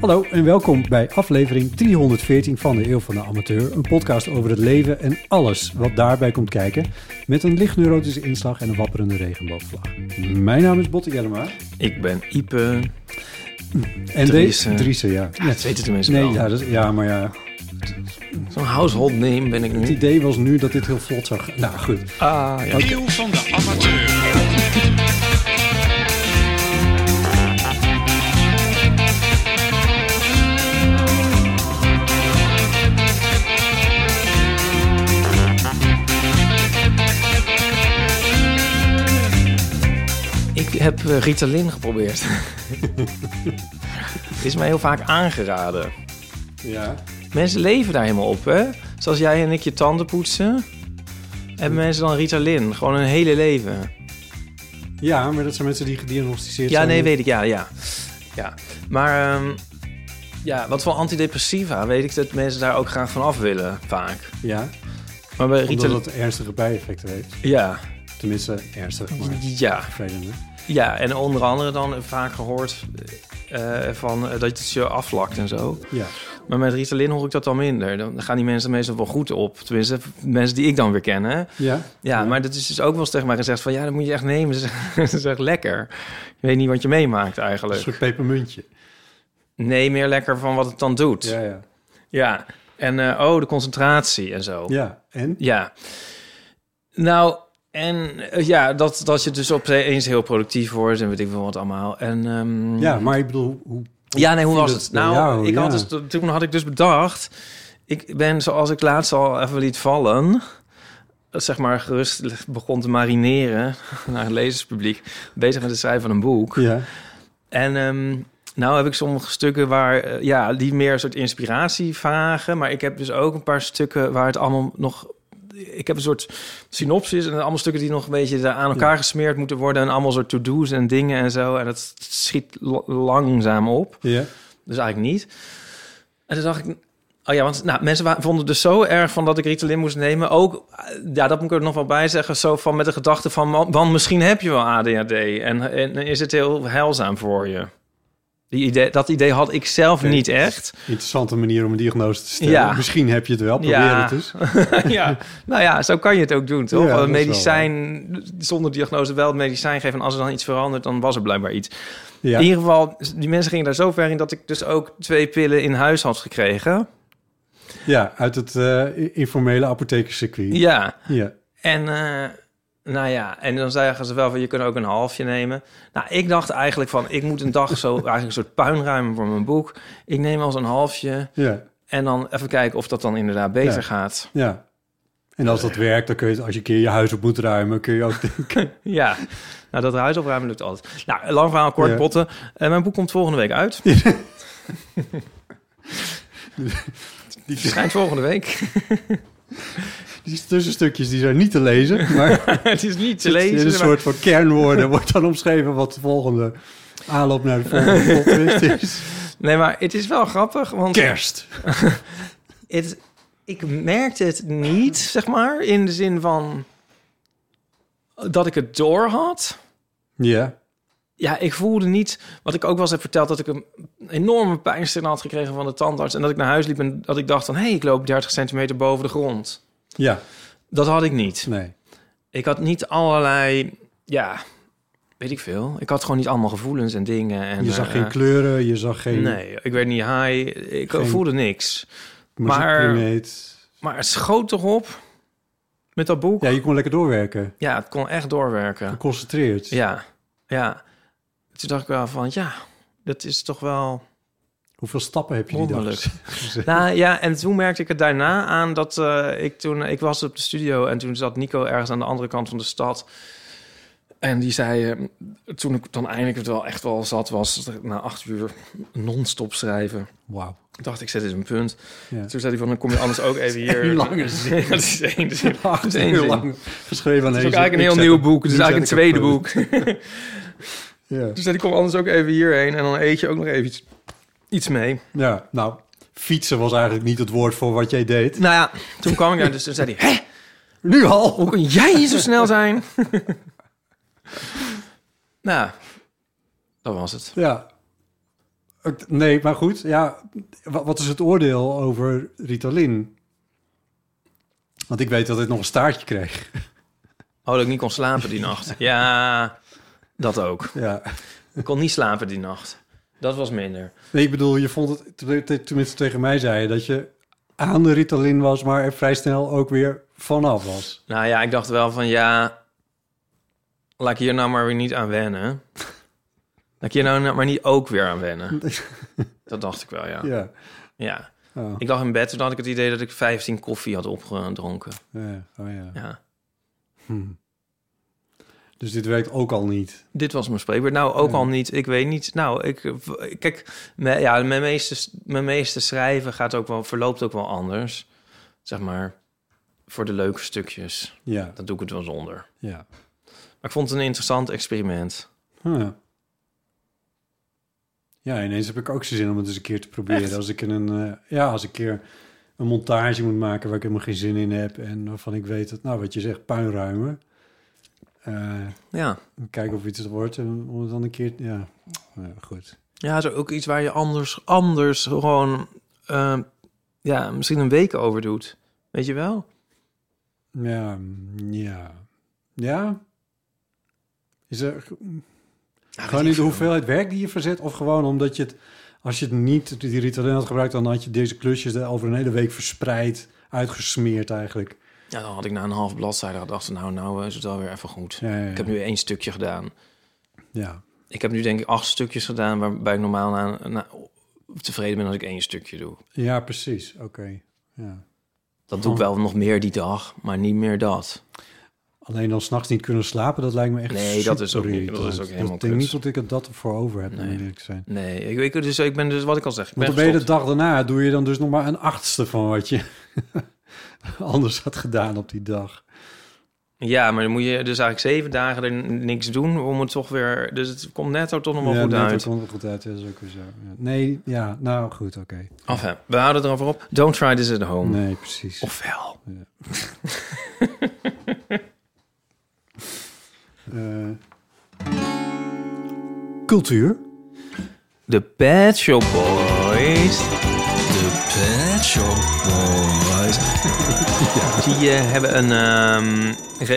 Hallo en welkom bij aflevering 314 van de Eeuw van de Amateur. Een podcast over het leven en alles wat daarbij komt kijken. Met een licht neurotische inslag en een wapperende regenboogvlag. Mijn naam is Botte Jellema. Ik ben Ipe. En Driese. deze... Driese, ja. Ja, dat weten de mensen Nee, wel. ja, dat is- ja, maar ja. Zo'n household name ben ik Het nu. idee was nu dat dit heel vlot zou gaan. Nou, goed. Ah, ja. Eeuw van de amateur. Heb eh, Ritalin geprobeerd. Is mij heel vaak aangeraden. Ja. Mensen leven daar helemaal op, hè? Zoals jij en ik je tanden poetsen. Hebben mensen dan Ritalin? Gewoon een hele leven. ja, maar dat zijn mensen die gediagnosticeerd Ja, zijn. nee, met- weet ik. Ja, ja. ja. Maar ehm, ja, wat voor antidepressiva weet ik dat mensen daar ook graag van af willen, vaak. Ja, Maar bij omdat Ritalin... het ernstige bijeffecten heeft. Ja, Tenminste, ernstig, maar ja. vervelende. Ja, en onder andere dan vaak gehoord eh, van eh, dat het je aflakt en zo. Ja. Maar met Ritalin hoor ik dat dan minder. Dan gaan die mensen meestal wel goed op. Tenminste, mensen die ik dan weer ken, hè. Ja? Ja, maar dat is dus ook wel eens tegen mij gezegd van... ja, dat moet je echt nemen. Dat is echt lekker. Je weet niet wat je meemaakt Een eigenlijk. soort pepermuntje. Nee, meer lekker van wat het dan doet. Ja, ja. Ja. En eh, oh, de concentratie en zo. Ja, en? Ja. Nou, en eh, ja, dat, dat je dus opeens heel productief wordt en weet ik veel wat allemaal. En, ehm, Ja, maar ik bedoel, hoe... Ja, nee, hoe was het Nou, jou? ik had Ja. dus, toen had ik dus bedacht... Ik ben, zoals ik laatst al even liet vallen... zeg maar gerust begon te marineren... naar het lezerspubliek... bezig met het schrijven van een boek. Ja. En ehm, nou heb ik sommige stukken waar... eh, ja, die meer een soort inspiratie vragen... maar ik heb dus ook een paar stukken waar het allemaal nog... Ik heb een soort synopsis en allemaal stukken die nog een beetje aan elkaar gesmeerd moeten worden... en allemaal soort to-do's en dingen en zo. En dat schiet langzaam op. Ja. Dus eigenlijk niet. En toen dacht ik... Oh ja, want nou, mensen vonden het dus zo erg van dat ik Ritalin moest nemen. Ook, eh, ja, dat moet ik er nog wel bij zeggen. Zo van met de gedachte van, man, want misschien heb je wel ADHD. En, en is het heel heilzaam voor je. Die idee, dat idee had ik zelf niet echt. Interessante manier om een diagnose te stellen. Ja. Misschien heb je het wel, probeer Ja. het eens. ja, nou ja, zo kan je het ook doen, toch? Ja, een medicijn, zonder diagnose wel het medicijn geven. En als er dan iets verandert, dan was er blijkbaar iets. Ja. In ieder geval, die mensen gingen daar zo ver in... dat ik dus ook twee pillen in huis had gekregen. ja, uit het eh, informele apothekerscircuit. Ja, Ja. En eh, nou ja, en dan zeggen ze wel van je kunt ook een halfje nemen. Nou, ik dacht eigenlijk van ik moet een dag zo eigenlijk een soort puinruimen voor mijn boek. Ik neem als een halfje Ja. en dan even kijken of dat dan inderdaad beter Ja. gaat. ja. En als dat werkt, dan kun je, het- als je een keer je huis op moet ruimen, kun je ook denken... Ja, nou dat huis opruimen lukt altijd. Nou, lang verhaal kort Ja. botten. En mijn boek komt volgende week uit. Die verschijnt volgende week. Die tussenstukjes die zijn niet te lezen, maar het is niet te in lezen. een maar- soort van kernwoorden wordt dan omschreven wat de volgende aanloop naar de volgende is. Nee, maar het is wel grappig, want... Kerst. Het, ik merkte het niet, zeg maar, in de zin van dat ik het door had. Ja. Ja, ik voelde niet, wat ik ook wel eens heb verteld, dat ik een enorme pijnstilling had gekregen van de tandarts. En dat ik naar huis liep en dat ik dacht van, hé, hey, ik loop 30 centimeter boven de grond. Ja. Dat had ik niet. Nee. Ik had niet allerlei, ja, weet ik veel. Ik had gewoon niet allemaal gevoelens en dingen. En, je zag eh, geen kleuren, je zag geen Nee, ik werd niet high. Ik Geen- voelde niks. maar... maar- Maar het schoot toch op met dat boek. Ja, Ja, je kon lekker doorwerken. het kon echt doorwerken. Geconcentreerd. Ja, ja. Toen dacht ik wel van, ja, dat is toch wel... Hoeveel stappen heb je die dag? Nou ja, en toen merkte ik het daarna aan dat eh, ik toen... Ik was op de studio en toen zat Nico ergens aan de andere kant van de stad. En die zei, eh, toen ik dan eindelijk het wel echt wel zat was... na acht uur non-stop schrijven. Wauw. Dacht, ik zet eens een punt. Ja. Toen zei hij van, dan kom je anders ook even hier... Een lange zin. Ja, dat is één zin. Acht is zin. lang geschreven aan Het is ook eigenlijk een heel nieuw boek. Het is eigenlijk een tweede boek. Ja. Dus ik kom anders ook even hierheen en dan eet je ook nog even iets, iets mee. ja, nou, fietsen was eigenlijk niet het woord voor wat jij deed. Nou ja, toen kwam ik daar, dus toen zei hij... Hé, Nu al? hoe kun jij hier zo snel zijn? nou, dat was het. Ja. Nee, maar goed. Ja, wa- wat is het oordeel over Ritalin? Want ik weet dat ik nog een staartje kreeg. Oh, dat ik niet kon slapen die nacht. Ja, dat ook. Ja. Ik kon niet slapen die nacht. Dat was minder. Nee, ik bedoel, je vond het, te- te- tenminste tegen mij zei je, dat je aan de Ritalin was, maar er vrij snel ook weer vanaf was. Nou ja, ik dacht wel van ja, laat ik hier nou maar weer niet aan wennen. Laat ik hier nou maar niet ook weer aan wennen. Dat dacht ik wel, ja. Ja. Ja. Oh, Ik lag in bed, toen had ik het idee dat ik 15 koffie had opgedronken. ja. Oh, ja. Ja. Hm. Dus dit werkt ook al niet. Dit was mijn spreekwoord. Nou, ook Ja. al niet. Ik weet niet. Nou, ik... Kijk, me- ja, mijn meeste, mijn meeste schrijven gaat ook wel, verloopt ook wel anders. Zeg maar, voor de leuke stukjes. Ja, Dan doe ik het wel zonder. ja. Maar ik vond het een interessant experiment. Huh. Ja, ineens heb ik ook zin om het eens een keer te proberen. Echt? Als ik een, eh, ja, als ik een keer een montage moet maken waar ik helemaal geen zin in heb en waarvan ik weet dat, nou, wat je zegt, puinruimen. Eh, Ja. kijken of iets wordt en om het dan een keer, ja, goed. Ja, er ook iets waar je anders, anders gewoon... eh, ja, misschien een week over doet. Weet je wel? Ja, ja, ja. Is er gewoon niet de hoeveelheid werk die je verzet, of gewoon omdat je het, als je het niet die Ritalin had gebruikt, dan had je deze klusjes er over een hele week verspreid, uitgesmeerd eigenlijk. Ja, dan had ik na een half bladzijde gedacht... nou, nou is het wel weer even goed. Ja, ja, ja. Ik heb nu één stukje gedaan. ja. Ik heb nu denk ik acht stukjes gedaan... waarbij ik normaal na, na- tevreden ben als ik één stukje doe. Ja, precies. Oké. Ja. Dat doe ik wel nog meer die dag, maar niet meer dat. Alleen dan s'nachts niet kunnen slapen, dat lijkt me echt Nee, dat is ook niet- dat is ook helemaal Ik denk niet dat ik het dat ervoor over heb, Nee. eerlijk te zijn. Nee, ik, ik, dus, ik ben dus, wat ik al zeg, ik Want ben dan ben je de dag daarna, doe je dan dus nog maar een achtste van wat je anders had gedaan op die dag. Ja, maar dan moet je dus eigenlijk zeven dagen er niks doen om het toch weer... Dus het komt netto toch nog wel ja, goed net, uit. Dat komt wel goed uit, dat is ook weer zo. Ja. Nee, ja, nou goed, oké. Enfin, we houden erover op. Don't try this at home. Nee, precies. Ofwel. Eh, cultuur. The Pet Shop Boys. De Pet Shop Boys. Die eh, hebben een ehm,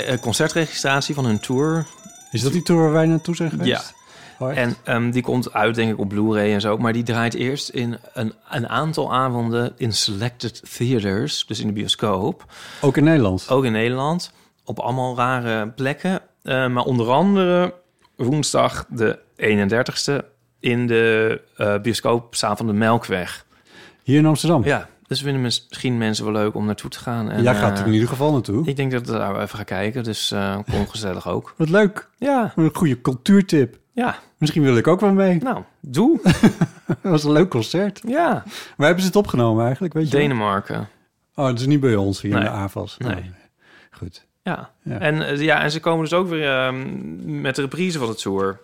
een concertregistratie van hun tour. Is dat die tour waar wij naartoe zijn geweest? Ja. En ehm, die komt uit, denk ik, op Blu-ray en zo. Maar die draait eerst in een, een aantal avonden in selected theaters. Dus in de bioscoop. Ook in Nederland? Ook in Nederland. Op allemaal rare plekken. Eh, maar onder andere woensdag de 31ste in de eh bioscoopzaal van de Melkweg. Hier in Amsterdam? Ja, dus vinden mis- misschien mensen wel leuk om naartoe te gaan. En, Jij gaat eh, er in ieder geval naartoe. Ik denk dat we daar even gaan kijken, dus eh kom gezellig ook. Wat leuk. Ja, Een goede cultuurtip. ja, Misschien wil ik ook wel mee. nou, doe. Dat was een leuk concert. Ja, Waar hebben ze het opgenomen eigenlijk? Weet je wel? Denemarken. Oh, het is niet bij ons hier Nee. in de AFAS. Nee. Oh, Goed. Ja. Ja. En, eh, ja, en ze komen dus ook weer ehm, met de reprise van het tour.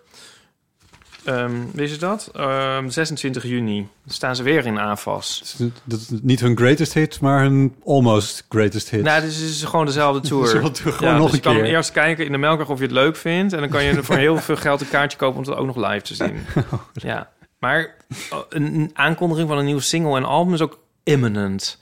Ehm wist je dat? Ehm, 26 juni staan ze weer in AFAS. Is- Dat is niet hun greatest hit, maar hun almost greatest hit. Nou, dus het is gewoon dezelfde tour. Gewoon ja, nog dus een je kan keer. eerst kijken in de Melkweg of je het leuk vindt. En dan kan je voor heel veel geld een kaartje kopen om het ook nog live te zien. Oh, ja. Maar een, een aankondiging van een nieuwe single en album is ook imminent.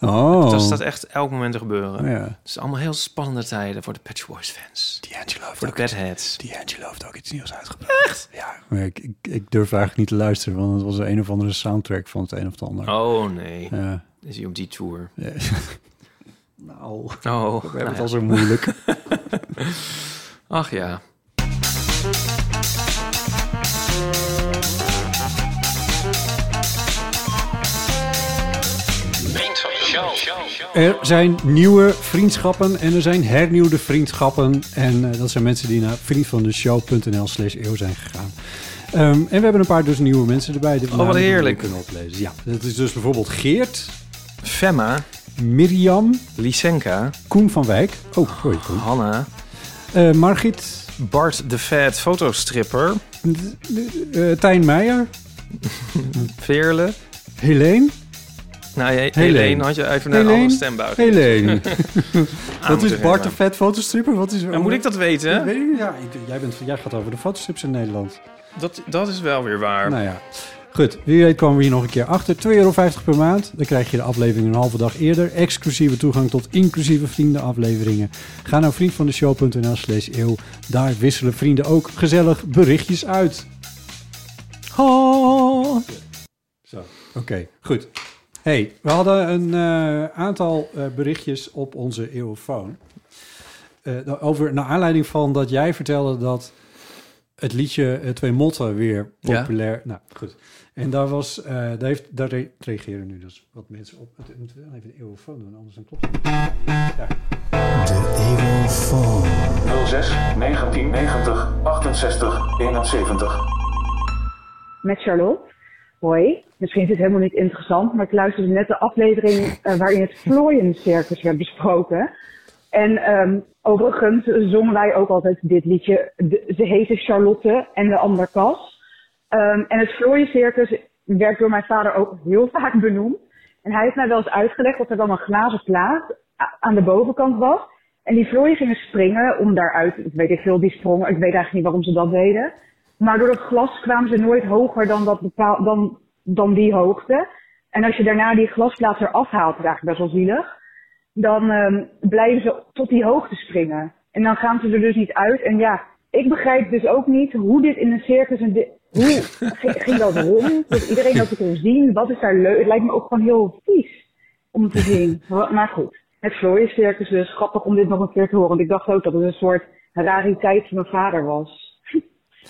Oh. Dat staat echt elk moment te gebeuren. Ja. Het is allemaal heel spannende tijden voor de Patch Boys fans. D'Angelo heeft Voor de ook iets- Badheads. D'Angelo heeft ook iets nieuws uitgebracht. Echt? Ja, ik, ik, ik durf eigenlijk niet te luisteren, want het was een of andere soundtrack van het een of het ander. Oh nee, Ja. is hij op die tour? Ja. nou, Oh, we hebben nou het ja. al zo moeilijk. Ach ja. Er zijn nieuwe vriendschappen en er zijn hernieuwde vriendschappen. En eh, dat zijn mensen die naar vriendvandeshow.nl slash eeuw zijn gegaan. Ehm, en we hebben een paar dus nieuwe mensen erbij. De wat die we heerlijk. kunnen oplezen. Ja, dat is dus bijvoorbeeld Geert, Femma, Mirjam, Lysenka, Koen van Wijk. Oh, hoi Koen. Hanna, Eh, Margit, Bart de Vet, fotostripper, eh, Tijn Meijer, Veerle. Helene. Nou, je, Helene. Helene had je even naar een andere stembuiging. Helene. Wat moeten is Bart de. Vet fotostripper? Wat is, En moet ik dat weten? Dat weet ik niet. Ja, ik- jij, bent, jij gaat over de fotostrips in Nederland. Dat, dat is wel weer waar. Nou ja, goed. Wie weet komen we hier nog een keer achter. 2,50 euro per maand. Dan krijg je de aflevering een halve dag eerder. Exclusieve toegang tot inclusieve vriendenafleveringen. Ga naar vriendvandeshow.nl slash eeuw. Daar wisselen vrienden ook gezellig berichtjes uit. Oh. Zo, oké, goed. Hey, we hadden een eh, aantal eh, berichtjes op onze eeuwfoon. Eh, over, naar aanleiding van dat jij vertelde dat het liedje Twee Motten weer Ja. populair... Nou, goed. En daar, was, eh, daar, heeft, daar re- reageren nu dus wat mensen op. Het moet wel even de eeuwfoon doen, anders dan klopt het niet. Daar. 06 1990 68 71. met Charlotte. Hoi. Misschien is het helemaal niet interessant, maar ik luisterde net de aflevering eh, waarin het Flooien Circus werd besproken. En ehm, overigens zongen wij ook altijd dit liedje. Ze heette Charlotte en de ander Cas. Ehm, en het Flooien Circus werd door mijn vader ook heel vaak benoemd. En hij heeft mij wel eens uitgelegd dat er dan een glazen plaat aan de bovenkant was. En die vlooien gingen springen om daaruit, ik weet niet veel, die sprongen. Ik weet eigenlijk niet waarom ze dat deden. Maar door het glas kwamen ze nooit hoger dan, dat bepaal, dan, dan die hoogte. En als je daarna die glasplaat eraf haalt, dat is eigenlijk best wel zielig. Dan ehm, blijven ze tot die hoogte springen. En dan gaan ze er dus niet uit. En ja, ik begrijp dus ook niet hoe dit in een circus... En di- hoe ging, dat rond? Dat iedereen dat kon zien? Wat is daar leuk? Het lijkt me ook gewoon heel vies om te zien. Maar goed, het Flooien Circus dus. Grappig om dit nog een keer te horen. Want ik dacht ook dat het een soort rariteit van mijn vader was.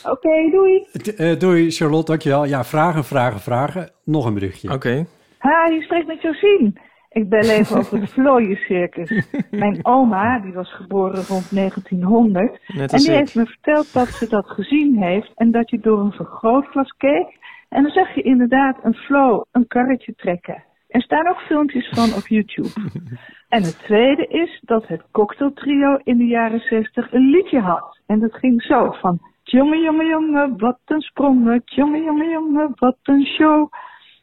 Oké, doei! Eh, doei Charlotte, dankjewel. Ja, vragen, vragen, vragen. Nog een berichtje. Oké. Ha, je spreekt met Josien. Ik bel even over het Vlooiencircus. Mijn oma, die was geboren rond 1900. Net En die ik. heeft me verteld dat ze dat gezien heeft. En dat je door een vergrootglas keek. En dan zag je inderdaad een flow, een karretje trekken. Er staan ook filmpjes van op YouTube. En het tweede is dat het cocktailtrio in de jaren 60 een liedje had. En dat ging zo van... Jonge, jonge, jonge, wat een sprongen. Jonge, jonge, jonge, wat een show.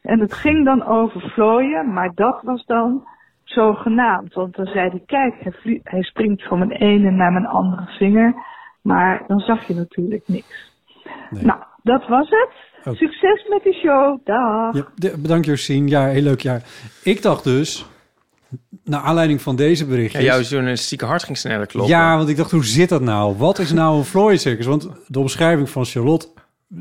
En het ging dan over vlooien, maar dat was dan zogenaamd. Want dan zei hij, kijk, hij, springt van mijn ene naar mijn andere vinger. Maar dan zag je natuurlijk niks. Nou, dat was het. Succes met de show. Dag. Ja, bedankt Josien. Ja, heel leuk. Ja. Ik dacht dus, naar aanleiding van deze Ja, berichtjes... jouw journalistieke hart ging sneller kloppen. Ja, want ik dacht, hoe zit dat nou? Wat is nou een Floyd circus? Want de omschrijving van Charlotte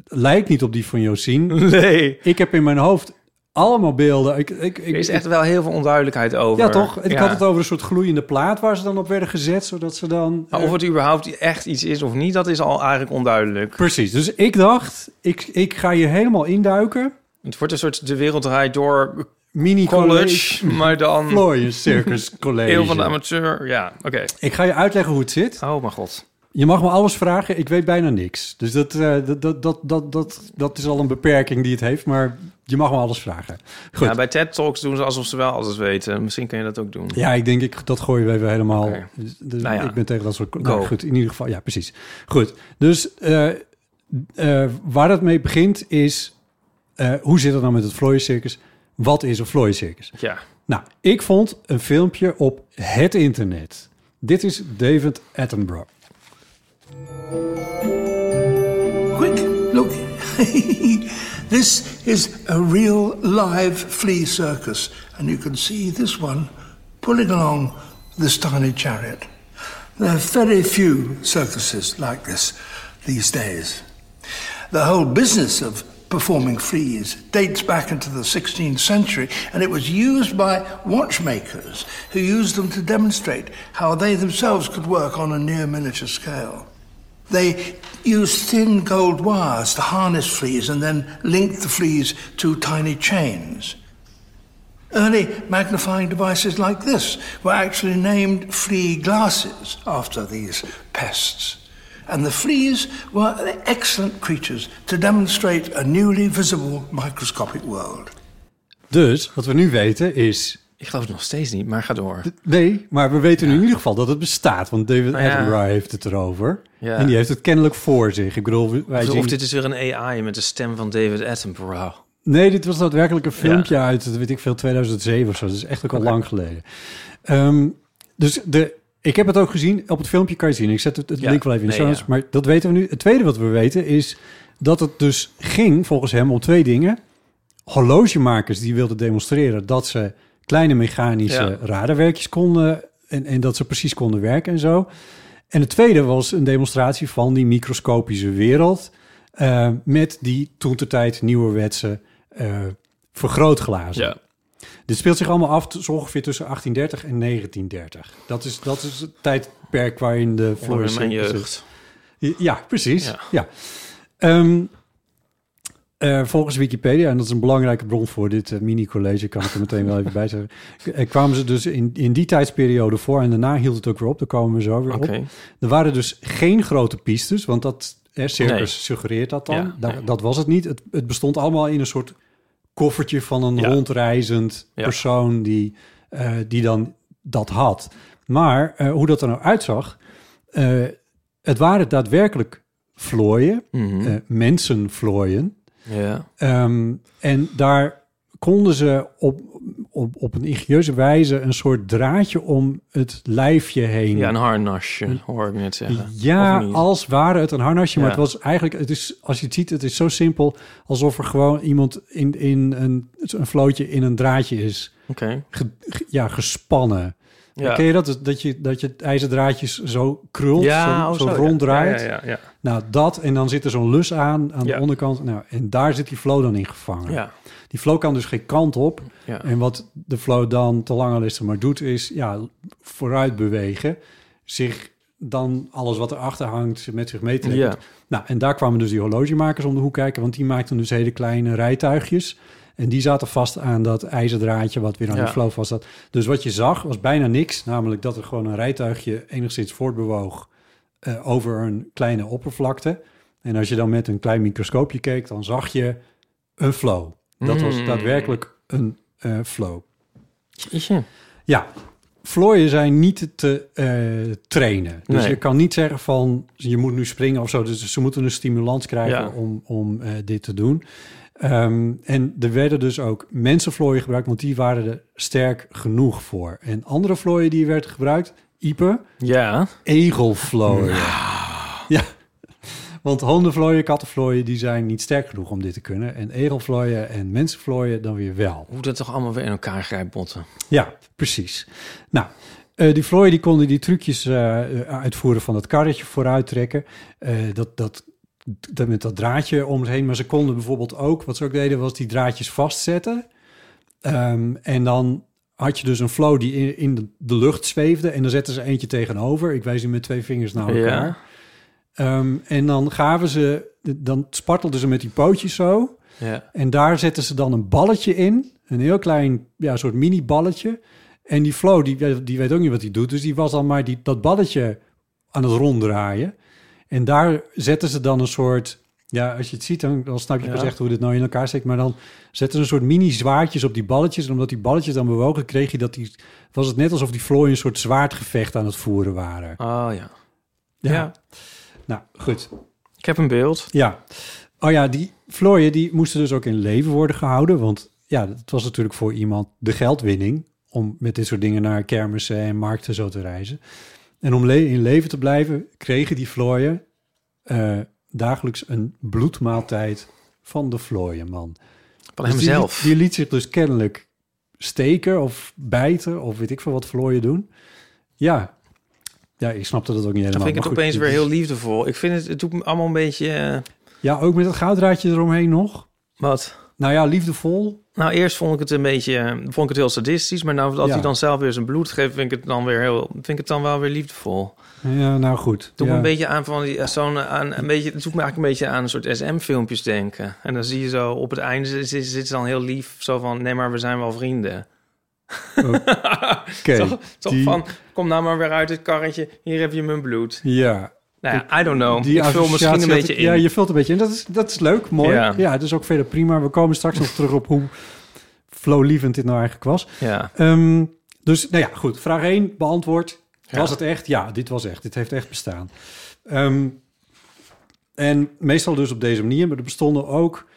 lijkt niet op die van Josien. Nee. Ik heb in mijn hoofd allemaal beelden. Ik, ik, ik, Er is echt wel heel veel onduidelijkheid over. Ja, toch? Ik Ja. had het over een soort gloeiende plaat waar ze dan op werden gezet, zodat ze dan... Maar of het überhaupt echt iets is of niet, dat is al eigenlijk onduidelijk. Precies. Dus ik dacht, ik, ik ga hier helemaal induiken. Het wordt een soort de wereld draait door Mini college, maar dan Floyd Circus College. heel van de amateur. Ja, oké. Ik ga je uitleggen hoe het zit. Oh mijn god. Je mag me alles vragen, ik weet bijna niks. Dus dat, eh, dat, dat, dat, dat, dat, dat is al een beperking die het heeft, maar je mag me alles vragen. Goed. Ja, bij TED Talks doen ze alsof ze wel alles weten. Misschien kun je dat ook doen. Ja, ik denk, ik, dat gooien we even helemaal. Dus, dus Nou ja. Ik ben tegen dat soort... Nou, goed, in ieder geval, ja, precies. Goed, dus eh, eh, waar dat mee begint is... hoe zit het nou met het Floyd Circus? Wat is een Floyd Circus? Ja. Nou, ik vond een filmpje op het internet. Dit is David Attenborough. Quick, look. This is a real live flea circus, and you can see this one pulling along this tiny chariot. There are very few circuses like this these days. The whole business of performing fleas dates back into the 16th century, and it was used by watchmakers who used them to demonstrate how they themselves could work on a near miniature scale. They used thin gold wires to harness fleas and then link the fleas to tiny chains. Early magnifying devices like this were actually named flea glasses after these pests. And the fleas were excellent creatures to demonstrate a newly visible microscopic world. Dus wat we nu weten is. Ik geloof het nog steeds niet, maar ga door. Nee, maar we weten nu in ieder geval dat het bestaat. Want David Nou ja. Attenborough heeft het erover. Ja. En die heeft het kennelijk voor zich. Ik bedoel, wij zien... of dit is weer een AI met de stem van David Attenborough. Nee, dit was daadwerkelijk een filmpje uit, weet ik veel, 2007 of zo. Dat is echt ook al lang geleden. Ehm, dus de, ik heb het ook gezien. Op het filmpje kan je zien. Ik zet het, het Ja, link wel even in de nee, show ja. Maar dat weten we nu. Het tweede wat we weten is dat het dus ging, volgens hem, om twee dingen. Horlogemakers die wilden demonstreren dat ze kleine mechanische Ja. radarwerkjes konden... En, en dat ze precies konden werken en zo. En het tweede was een demonstratie van die microscopische wereld... eh, met die toen tijd nieuwerwetse eh vergrootglazen. Ja. Dit speelt zich allemaal af zo ongeveer tussen 1830 en 1930. Dat is, dat is het tijdperk waarin de Florence mijn jeugd. Ja, precies. Ja. Ja. Ehm, eh, volgens Wikipedia, en dat is een belangrijke bron voor dit eh, mini-college, kan ik er meteen wel even bij zeggen, eh, kwamen ze dus in, in die tijdsperiode voor en daarna hield het ook weer op. Daar komen we zo weer Oké. op. Er waren dus geen grote pistes, want dat hè, circus Nee. suggereert dat dan. Ja, Da- nee. Dat was het niet. Het, het bestond allemaal in een soort koffertje van een Ja. rondreizend Ja. persoon die, eh, die dan dat had. Maar eh, hoe dat er nou uitzag, eh, het waren daadwerkelijk vlooien, Mhm. eh, mensenvlooien. Ja. Ehm, en daar konden ze op, op, op een ingenieuze wijze een soort draadje om het lijfje heen. ja, een harnasje, hoor ik net zeggen. Ja, als ware het een harnasje, maar het was eigenlijk, het is, als je het ziet, het is zo simpel alsof er gewoon iemand in, in een, een vlootje in een draadje is Oké. ge- ja, gespannen. Ja. Ken je dat? Dat je, dat je het ijzerdraadjes zo krult, Ja, zo, oh, zo zo, ja. ronddraait. Ja, ja. Nou, dat en dan zit er zo'n lus aan, aan de onderkant. Nou, en daar zit die flow dan in gevangen. Ja. Die flow kan dus geen kant op. Ja. En wat de flow dan te lange listen maar doet, is ja, vooruit bewegen. Zich dan alles wat erachter hangt met zich meetrekken. Ja. Nou, en daar kwamen dus die horlogemakers om de hoek kijken, want die maakten dus hele kleine rijtuigjes. En die zaten vast aan dat ijzerdraadje wat weer aan Ja. die flow vast zat. Dus wat je zag was bijna niks, namelijk dat er gewoon een rijtuigje enigszins voortbewoog eh, over een kleine oppervlakte. En als je dan met een klein microscoopje keek, dan zag je een flow. Dat was Mm. daadwerkelijk een eh, flow. Jeetje. Ja, vlooien zijn niet te eh, trainen. Dus Nee. je kan niet zeggen van je moet nu springen of zo. Dus ze moeten een stimulans krijgen Ja. om, om eh, dit te doen. Ehm, en er werden dus ook mensenvlooien gebruikt, want die waren er sterk genoeg voor. En andere vlooien die werden gebruikt, Ipe, Ja. egelvlooien. Ja, want hondenvlooien, kattenvlooien, die zijn niet sterk genoeg om dit te kunnen. En egelvlooien en mensenvlooien dan weer wel. Hoe dat toch allemaal weer in elkaar grijpt botten. Ja, precies. Nou, eh, die vlooien die konden die trucjes eh, uitvoeren van dat karretje vooruit trekken. Eh, dat, dat, dat met dat draadje om het heen. Maar ze konden bijvoorbeeld ook, wat ze ook deden, was die draadjes vastzetten. Ehm, en dan had je dus een flow die in, in de, lucht zweefde. En dan zetten ze eentje tegenover. Ik wijs nu met twee vingers naar Ja. Ehm, en dan gaven ze, dan spartelden ze met die pootjes zo. Ja. En daar zetten ze dan een balletje in. Een heel klein, ja, soort mini-balletje. En die flow, die, die weet ook niet wat hij doet. Dus die was dan maar die, dat balletje aan het ronddraaien. En daar zetten ze dan een soort... Ja, als je het ziet, dan, dan snap je Ja. pas echt hoe dit nou in elkaar steekt. Maar dan zetten ze een soort mini-zwaardjes op die balletjes. En omdat die balletjes dan bewogen, kreeg je dat die... Was het net alsof die vlooien een soort zwaardgevecht aan het voeren waren. Oh ja. Ja. Ja. Nou, goed. Ik heb een beeld. Ja. Oh ja, die vlooien die moesten dus ook in leven worden gehouden. Want ja, het was natuurlijk voor iemand de geldwinning... om met dit soort dingen naar kermissen en markten zo te reizen. En om le- in leven te blijven kregen die vlooien... eh, dagelijks een bloedmaaltijd van de vlooienman. Van Dus die hemzelf. Die, liet zich dus kennelijk steken of bijten of weet ik veel wat vlooien doen. Ja. Ja, ik snapte dat ook niet Dan helemaal. vind ik het goed, opeens weer heel liefdevol. Ik vind het, het doet me allemaal een beetje... eh, Ja, ook met het gouddraadje eromheen nog. wat? Nou ja, liefdevol. Nou, eerst vond ik het een beetje, eh, vond ik het heel sadistisch, maar nou dat Ja. hij dan zelf weer zijn bloed geeft, vind ik het dan weer heel, vind ik het dan wel weer liefdevol. Ja, nou goed. Het doet ja. me een beetje aan van die, eh, zo'n, aan een beetje, het doet me eigenlijk een beetje aan een soort SM-filmpjes denken. En dan zie je zo op het einde zit, ze dan heel lief, zo van, nee, maar we zijn wel vrienden. Oké, toch toch die- van, kom nou maar weer uit het karretje, hier heb je mijn bloed. Ja. Nou ja, I don't know. Die ik vul misschien een beetje in. Ja, je vult een beetje in. Dat is, dat is leuk, mooi. Ja. Ja. het is ook verder prima. We komen straks nog terug op hoe flowlievend dit nou eigenlijk was. Ja. Ehm, dus, nou ja, goed. Vraag 1 beantwoord. Ja. Was het echt? Ja, dit was echt. Dit heeft echt bestaan. Ehm, en meestal dus op deze manier. Maar er bestonden ook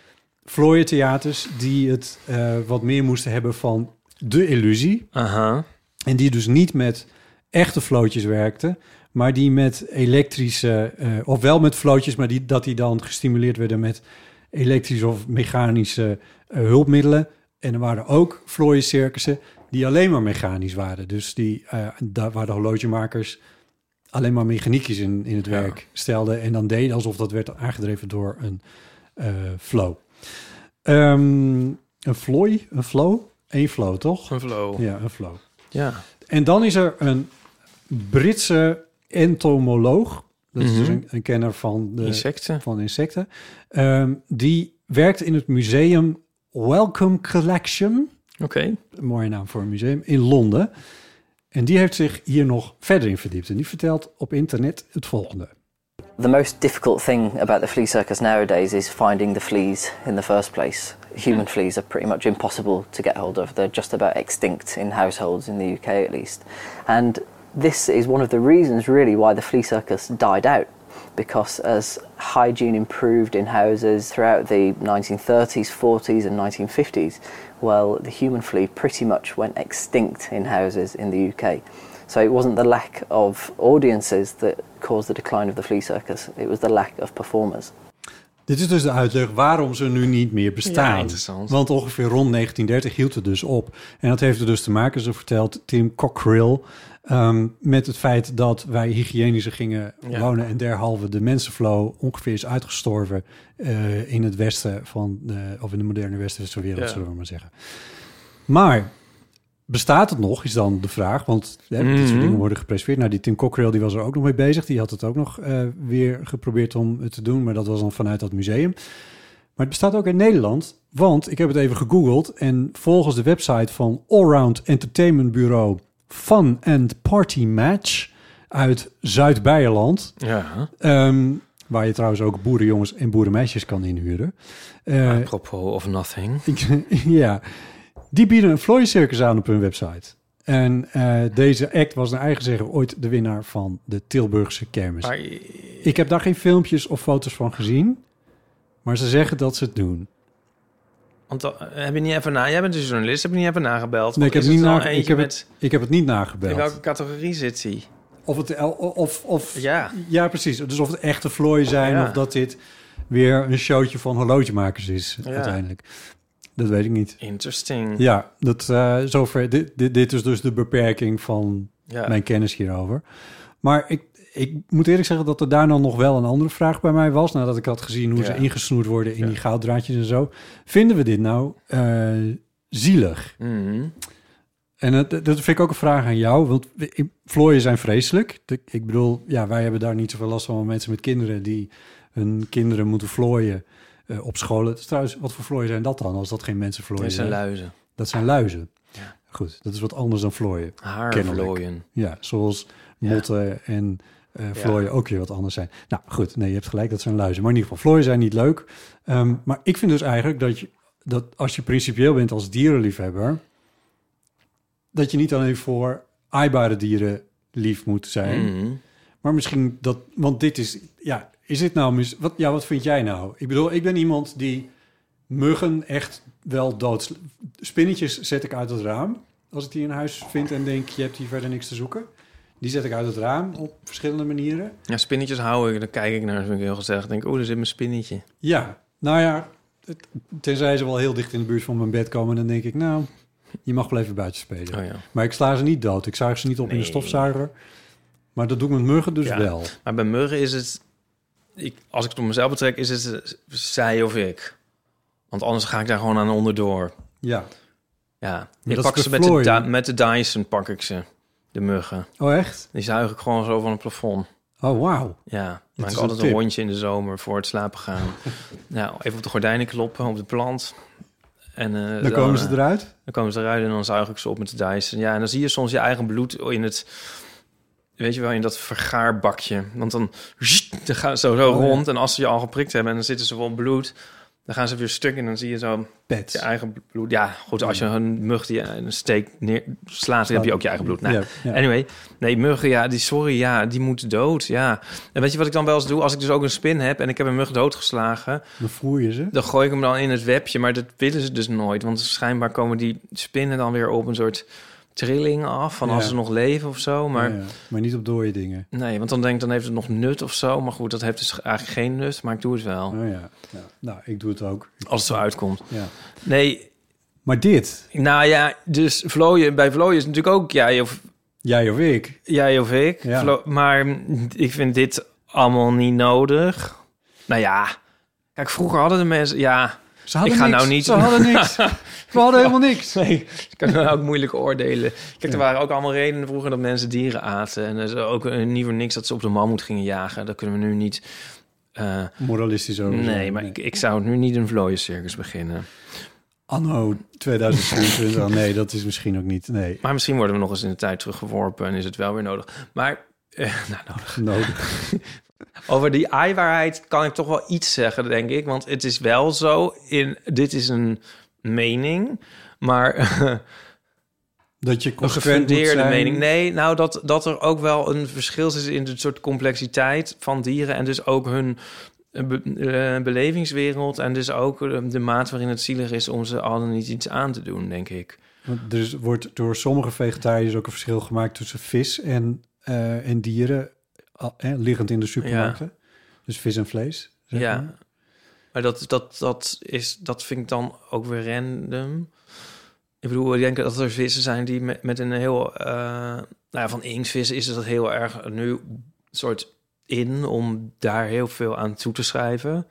vlooientheaters die het eh, wat meer moesten hebben van de illusie. Aha. En die dus niet met echte flootjes werkten, maar die met elektrische, eh, of wel met flootjes, maar die, dat die dan gestimuleerd werden met elektrische of mechanische eh, hulpmiddelen. En er waren ook vlooiencircussen die alleen maar mechanisch waren. Dus die, eh, daar waar de horlogemakers alleen maar mechaniekjes in, in het Ja. werk stelden en dan deden alsof dat werd aangedreven door een flow. Ehm, een floy, een flow? Eén flow, toch? Een flow. Ja, een flow. Ja. En dan is er een Britse entomoloog. Dat is dus Mhm. een, een kenner van, de, Insecten. van insecten. Ehm, die werkt in het museum Welcome Collection. Oké. Een mooie naam voor een museum in Londen. En die heeft zich hier nog verder in verdiept. En die vertelt op internet het volgende. The most difficult thing about the flea circus nowadays is finding the fleas in the first place. Human fleas are pretty much impossible to get hold of. They're just about extinct in households in the UK at least. And this is one of the reasons really why the flea circus died out. Because as hygiene improved in houses throughout the 1930s, 40s, and 1950s, well, the human flea pretty much went extinct in houses in the UK. So it wasn't the lack of audiences that caused the decline of the flea circus, it was the lack of performers. Dit is dus de uitleg waarom ze nu niet meer Ja, bestaan. interessant. Want ongeveer rond 1930 hield het dus op. En dat heeft er dus te maken, zo vertelt Tim Cockerill... ehm, met het feit dat wij hygiënischer gingen Ja. wonen... en derhalve de mensenflow ongeveer is uitgestorven... eh, in het westen van, de, of in de moderne westerse wereld, Ja. zullen we maar zeggen. Maar bestaat het nog, is dan de vraag. Want hè, dit soort Mhm. dingen worden gepreserveerd. Nou, die Tim Cockerill die was er ook nog mee bezig. Die had het ook nog eh, weer geprobeerd om het te doen. Maar dat was dan vanuit dat museum. Maar het bestaat ook in Nederland. Want ik heb het even gegoogeld. En volgens de website van Allround Entertainment Bureau... Fun and Party Match uit Zuid-Beierland... Ja. Ehm, waar je trouwens ook boerenjongens en boerenmeisjes kan inhuren. Apropos of nothing. ja, die bieden een vlooiencircus aan op hun website. En eh, deze act was naar eigen zeggen ooit de winnaar van de Tilburgse kermis. Maar, Ik heb daar geen filmpjes of foto's van gezien, maar ze zeggen dat ze het doen. Want dan- heb je niet even na... Jij bent een journalist, heb je niet even nagebeld? Nee, ik heb, niet ik, heb met... het, ik heb het niet In nagebeld. welke categorie zit hij? Of het, of, of, Ja. ja, precies. Dus of het echte vlooien zijn Ja. of dat dit weer een showtje van horlogemakers is Ja. uiteindelijk. Dat weet ik niet. Interesting. Ja, dat, eh, zover. Dit, dit, dit is dus de beperking van Ja. mijn kennis hierover. Maar ik, ik moet eerlijk zeggen dat er daar dan nog wel een andere vraag bij mij was. Nadat ik had gezien hoe ze ingesnoerd worden in Ja. die gouddraadjes en zo. Vinden we dit nou eh, zielig? Mhm. En dat, dat vind ik ook een vraag aan jou. Want vlooien zijn vreselijk. Ik bedoel, ja, wij hebben daar niet zoveel last van. Mensen met kinderen die hun kinderen moeten vlooien eh, op scholen. Dus trouwens, wat voor vlooien zijn dat dan? Als dat geen mensenvlooien Dat zijn zijn? luizen. Dat zijn luizen. Ja. Goed, dat is wat anders dan vlooien. Haarvlooien. Kennelijk. Ja, zoals motten en eh Ja. vlooien ook weer wat anders zijn. Nou goed, nee, je hebt gelijk, dat zijn luizen. Maar in ieder geval, vlooien zijn niet leuk. Ehm, maar ik vind dus eigenlijk dat, je, dat als je principieel bent als dierenliefhebber... dat je niet alleen voor aaibare dieren lief moet zijn... Mhm. Maar misschien dat, want dit is, ja, is dit nou, mis, wat, ja, wat vind jij nou? Ik bedoel, ik ben iemand die muggen echt wel dood. Spinnetjes zet ik uit het raam als ik die in huis vind en denk, je hebt hier verder niks te zoeken. Die zet ik uit het raam op verschillende manieren. Ja, spinnetjes hou ik, dan kijk ik naar, vind ik heel gezellig. denk ik, oh, daar zit mijn spinnetje. Ja, nou ja, Tenzij ze wel heel dicht in de buurt van mijn bed komen, dan denk ik, nou, je mag wel even buiten spelen. Oh ja. Maar ik sla ze niet dood. Ik zuig ze niet op in de stofzuiger. Maar dat doe ik met muggen dus Ja. wel. Maar bij muggen is het... Ik, als ik het op mezelf betrek, is het eh, zij of ik. Want anders ga ik daar gewoon aan onderdoor. Ja. Ja, ik pak ze met de, met de Dyson, pak ik ze. De muggen. Oh, echt? Die zuig ik gewoon zo van het plafond. Oh, wauw. Ja, Dat maak een altijd een, rondje in de zomer voor het slapen gaan. nou, even op de gordijnen kloppen, op de plant. En, eh, Dan komen ze eh, eruit? Dan komen ze eruit en dan zuig ik ze op met de Dyson. Ja, en dan zie je soms je eigen bloed in het... Weet je wel, in dat vergaarbakje. Want dan, dan gaan ze zo, zo Oh, ja. rond. En als ze je al geprikt hebben en dan zitten ze vol bloed... dan gaan ze weer stuk en dan zie je zo Pets. je eigen bloed. Ja, goed, als je een mug die een steek neer slaat... dan heb je ook je eigen bloed. Nou, Ja. Anyway, nee, muggen, ja, die, sorry, ja, die moeten dood, ja. En weet je wat ik dan wel eens doe? Als ik dus ook een spin heb en ik heb een mug doodgeslagen... Dan voer je ze. dan gooi ik hem dan in het webje, maar dat willen ze dus nooit. Want schijnbaar komen die spinnen dan weer op een soort trilling af... van Ja. als ze nog leven of zo, maar... Ja, maar niet op dode dingen. Nee, want dan denk ik, dan heeft het nog nut of zo. Maar goed, dat heeft dus eigenlijk geen nut, maar ik doe het wel. Oh ja. ja. Nou, ik doe het ook. Als het zo uitkomt. Ja. Nee, Maar dit, nou ja, dus vlooien, bij vlooien is natuurlijk ook jij of, jij of ik. jij of ik. Ja. Vlo- maar ik vind dit allemaal niet nodig. Nou ja, kijk, vroeger hadden de mensen... Ja, Ze hadden ik ga niks. nou niet... Ze hadden niks. We hadden helemaal niks. Nee, ik kan nou ook moeilijk oordelen. Kijk, er waren ook allemaal redenen vroeger dat mensen dieren aten. En er is ook een niet voor niks dat ze op de mammoet gingen jagen. Dat kunnen we nu niet... eh, Moralistisch over nee, maar ik, ik zou nu niet een vlooiencircus beginnen. Anno 2024. nee, dat is misschien ook niet. Nee, Maar misschien worden we nog eens in de tijd teruggeworpen en is het wel weer nodig. Maar, eh, nou, nodig. nodig. Over die aaiwaarheid kan ik toch wel iets zeggen, denk ik. Want het is wel zo, in, dit is een mening, maar Dat je een gefundeerde mening. Nee, nou dat, dat er ook wel een verschil is in de soort complexiteit van dieren... en dus ook hun eh, be- eh, belevingswereld... en dus ook eh, de maat waarin het zielig is om ze al niet iets aan te doen, denk ik. Er wordt door sommige vegetariërs ook een verschil gemaakt tussen vis en, en dieren, eh, liggend in de supermarkten. Dus vis en vlees. zeg ja, maar. maar dat, dat, dat, is, dat vind ik dan ook weer random. Ik bedoel, ik denk dat er vissen zijn die met, met een heel... eh, nou ja, van inktvissen is het heel erg nu soort in... om daar heel veel aan toe te schrijven.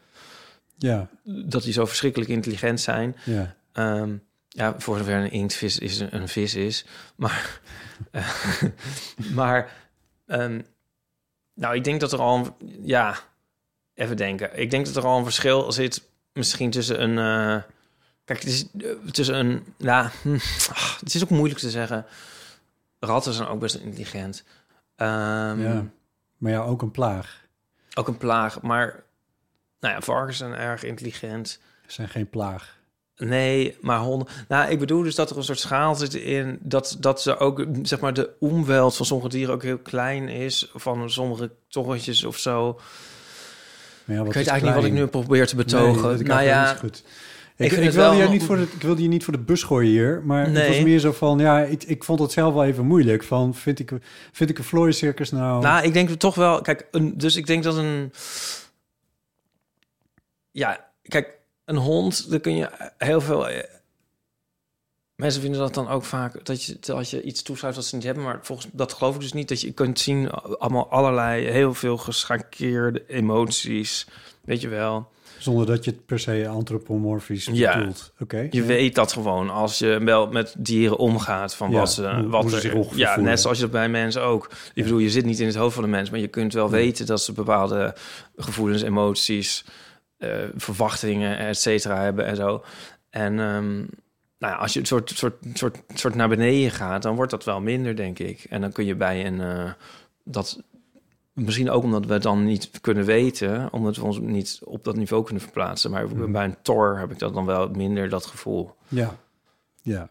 Ja, Dat die zo verschrikkelijk intelligent zijn. ja. Ehm, ja, voor zover een inktvis is een, een vis is. Maar, eh, maar ehm, nou, ik denk dat er al een, ja, even denken. Ik denk dat er al een verschil zit misschien tussen een, eh, kijk, het is eh, tussen een, ja, hm, ach, het is ook moeilijk te zeggen. Ratten zijn ook best intelligent. Ehm, ja. Maar ja, ook een plaag. Ook een plaag, maar nou ja, varkens zijn erg intelligent. Ze zijn geen plaag. Nee, maar honden. Nou, ik bedoel dus dat er een soort schaal zit in dat, dat ze ook, zeg maar, de omweld van sommige dieren ook heel klein is. Van sommige torretjes of zo. Ja, wat ik weet eigenlijk niet wat ik nu probeer te betogen. Nee, nou ja, goed. ik Ik, ik, wilde je niet voor de, ik wilde je niet voor de bus gooien hier, maar het was meer zo van, ja, ik, ik vond het zelf wel even moeilijk. Van, vind ik, vind ik een vlooiencircus nou... Nou, ik denk toch wel. Kijk, een, dus ik denk dat een. Ja, kijk, een hond, daar kun je heel veel. eh, Mensen vinden dat dan ook vaak dat je, dat je iets toeschrijft wat ze niet hebben, maar volgens dat geloof ik dus niet. Dat je kunt zien allemaal allerlei heel veel geschakeerde emoties, weet je wel. Zonder dat je het per se antropomorfisch Ja. bedoelt. Oké. Je ja. weet dat gewoon als je wel met dieren omgaat van Ja, wat ze, hoe- wat hoe ze er- ja, voelen. net zoals je dat bij mensen ook. Ik bedoel, je zit niet in het hoofd van de mens, maar je kunt wel weten dat ze bepaalde gevoelens, emoties, verwachtingen, et cetera hebben en zo. En ehm, nou ja, als je het soort, soort, soort, soort naar beneden gaat, dan wordt dat wel minder, denk ik. En dan kun je bij een eh, dat misschien ook omdat we het dan niet kunnen weten, omdat we ons niet op dat niveau kunnen verplaatsen. Maar Mhm. bij een tor heb ik dat dan wel minder dat gevoel. Ja. ja.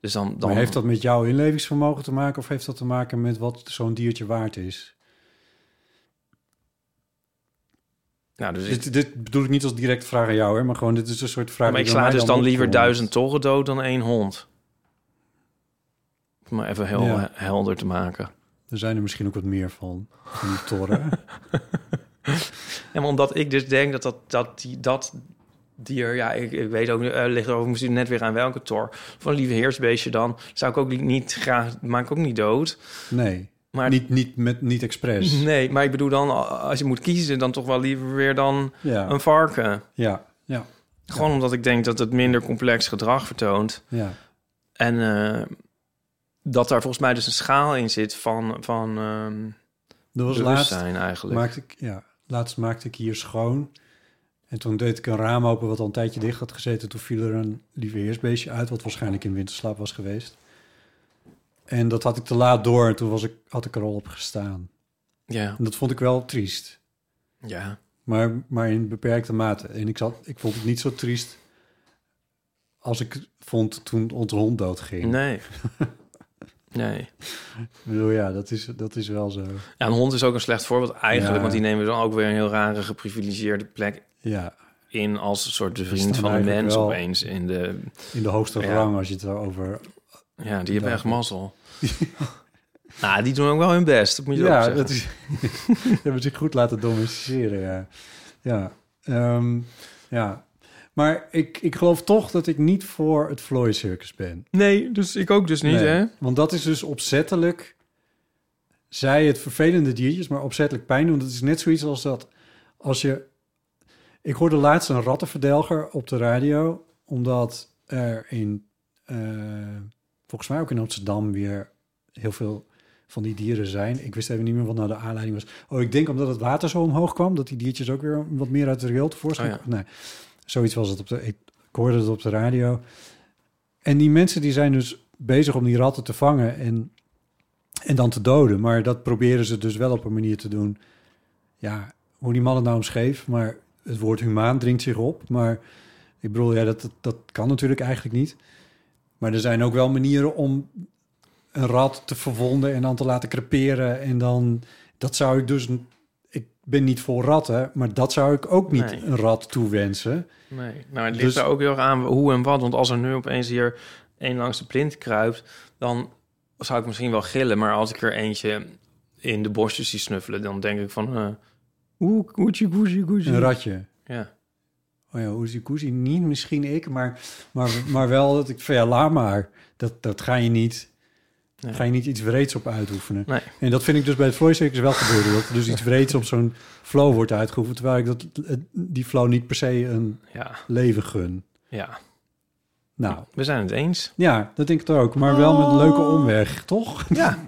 Dus dan, dan Maar heeft dat met jouw inlevingsvermogen te maken of heeft dat te maken met wat zo'n diertje waard is? Nou, dus ik, Dit, dit bedoel ik niet als directe vraag aan jou, hè, maar gewoon dit is een soort vraag. maar ik sla dus dan liever duizend torren dood dan één hond. Om maar even heel Ja. helder te maken. Er zijn er misschien ook wat meer van, van die. Ja, maar omdat ik dus denk dat dat, dat, die, dat dier, ja, ik, ik weet ook, eh ligt er ook misschien net weer aan welke tor. Van lieve heersbeestje dan, zou ik ook niet graag, maak ik ook niet dood. Nee, Maar niet, niet, met, niet expres. Nee, maar ik bedoel dan, als je moet kiezen, dan toch wel liever weer dan Ja. een varken. Ja, ja, Gewoon omdat ik denk dat het minder complex gedrag vertoont. ja. En eh, dat daar volgens mij dus een schaal in zit van, van ehm Dat was laatst, bewustzijn eigenlijk. maakte ik, ja, laatst maakte ik hier schoon. En toen deed ik een raam open wat al een tijdje dicht had gezeten. Toen viel er een lieve heersbeestje uit, wat waarschijnlijk in winterslaap was geweest. En dat had ik te laat door en toen was ik, had ik er al op gestaan. Ja. En dat vond ik wel triest. Ja. Maar, maar in beperkte mate. En ik, zat, ik vond het niet zo triest als ik vond toen onze hond doodging. Nee. nee. Ik bedoel, ja, dat is, dat is wel zo. Ja, een hond is ook een slecht voorbeeld eigenlijk, Ja. want die nemen dan ook weer een heel rare geprivilegeerde plek Ja, in als een soort de vriend van de mens opeens in de... in de hoogste Ja. rang als je het over... Ja, die hebben echt mazzel. nou, die doen ook wel hun best, dat moet je Ja, dat is, hebben zich goed laten domesticeren, ja. Ja, ehm, ja. Maar ik, ik geloof toch dat ik niet voor het Floyd Circus ben. Nee, dus ik ook dus niet, Nee, hè? Want dat is dus opzettelijk... Zij het vervelende diertjes, maar opzettelijk pijn doen. Dat is net zoiets als dat als je... Ik hoorde laatst een rattenverdelger op de radio... omdat er in... eh, volgens mij ook in Amsterdam weer heel veel van die dieren zijn. Ik wist even niet meer wat nou de aanleiding was. Oh, ik denk omdat het water zo omhoog kwam... dat die diertjes ook weer wat meer uit het riool tevoorschijn Oh ja. Nee, zoiets was het op de... Ik, hoorde het op de radio. En die mensen die zijn dus bezig om die ratten te vangen en, en dan te doden. Maar dat proberen ze dus wel op een manier te doen. Ja, hoe die man het nou omschreef, maar het woord humaan dringt zich op. Maar ik bedoel, ja, dat, dat, dat kan natuurlijk eigenlijk niet. Maar er zijn ook wel manieren om een rat te verwonden en dan te laten creperen. En dan, dat zou ik dus, ik ben niet voor ratten, maar dat zou ik ook niet Nee. een rat toewensen. Nee, nou, het ligt Dus- er ook heel erg aan hoe en wat. Want als er nu opeens hier één langs de plint kruipt... dan zou ik misschien wel gillen. Maar als ik er eentje in de bosjes zie snuffelen... dan denk ik van... eh Oeh, koetje, koetje, koetje. Een ratje. Ja. Oh ja, Oezie Koezie, niet misschien ik, maar, maar, maar wel dat ik van ja, laat maar. Dat, dat ga je niet, Nee. ga je niet iets wreeds op uitoefenen. Nee. En dat vind ik dus bij het Floyd Circus wel gebeuren. Dat er dus iets wreeds op zo'n flow wordt uitgeoefend, terwijl ik dat, die flow niet per se een Ja. leven gun. Ja. Nou, We zijn het eens. ja, dat denk ik ook. Maar wel met een leuke omweg, toch? Ja.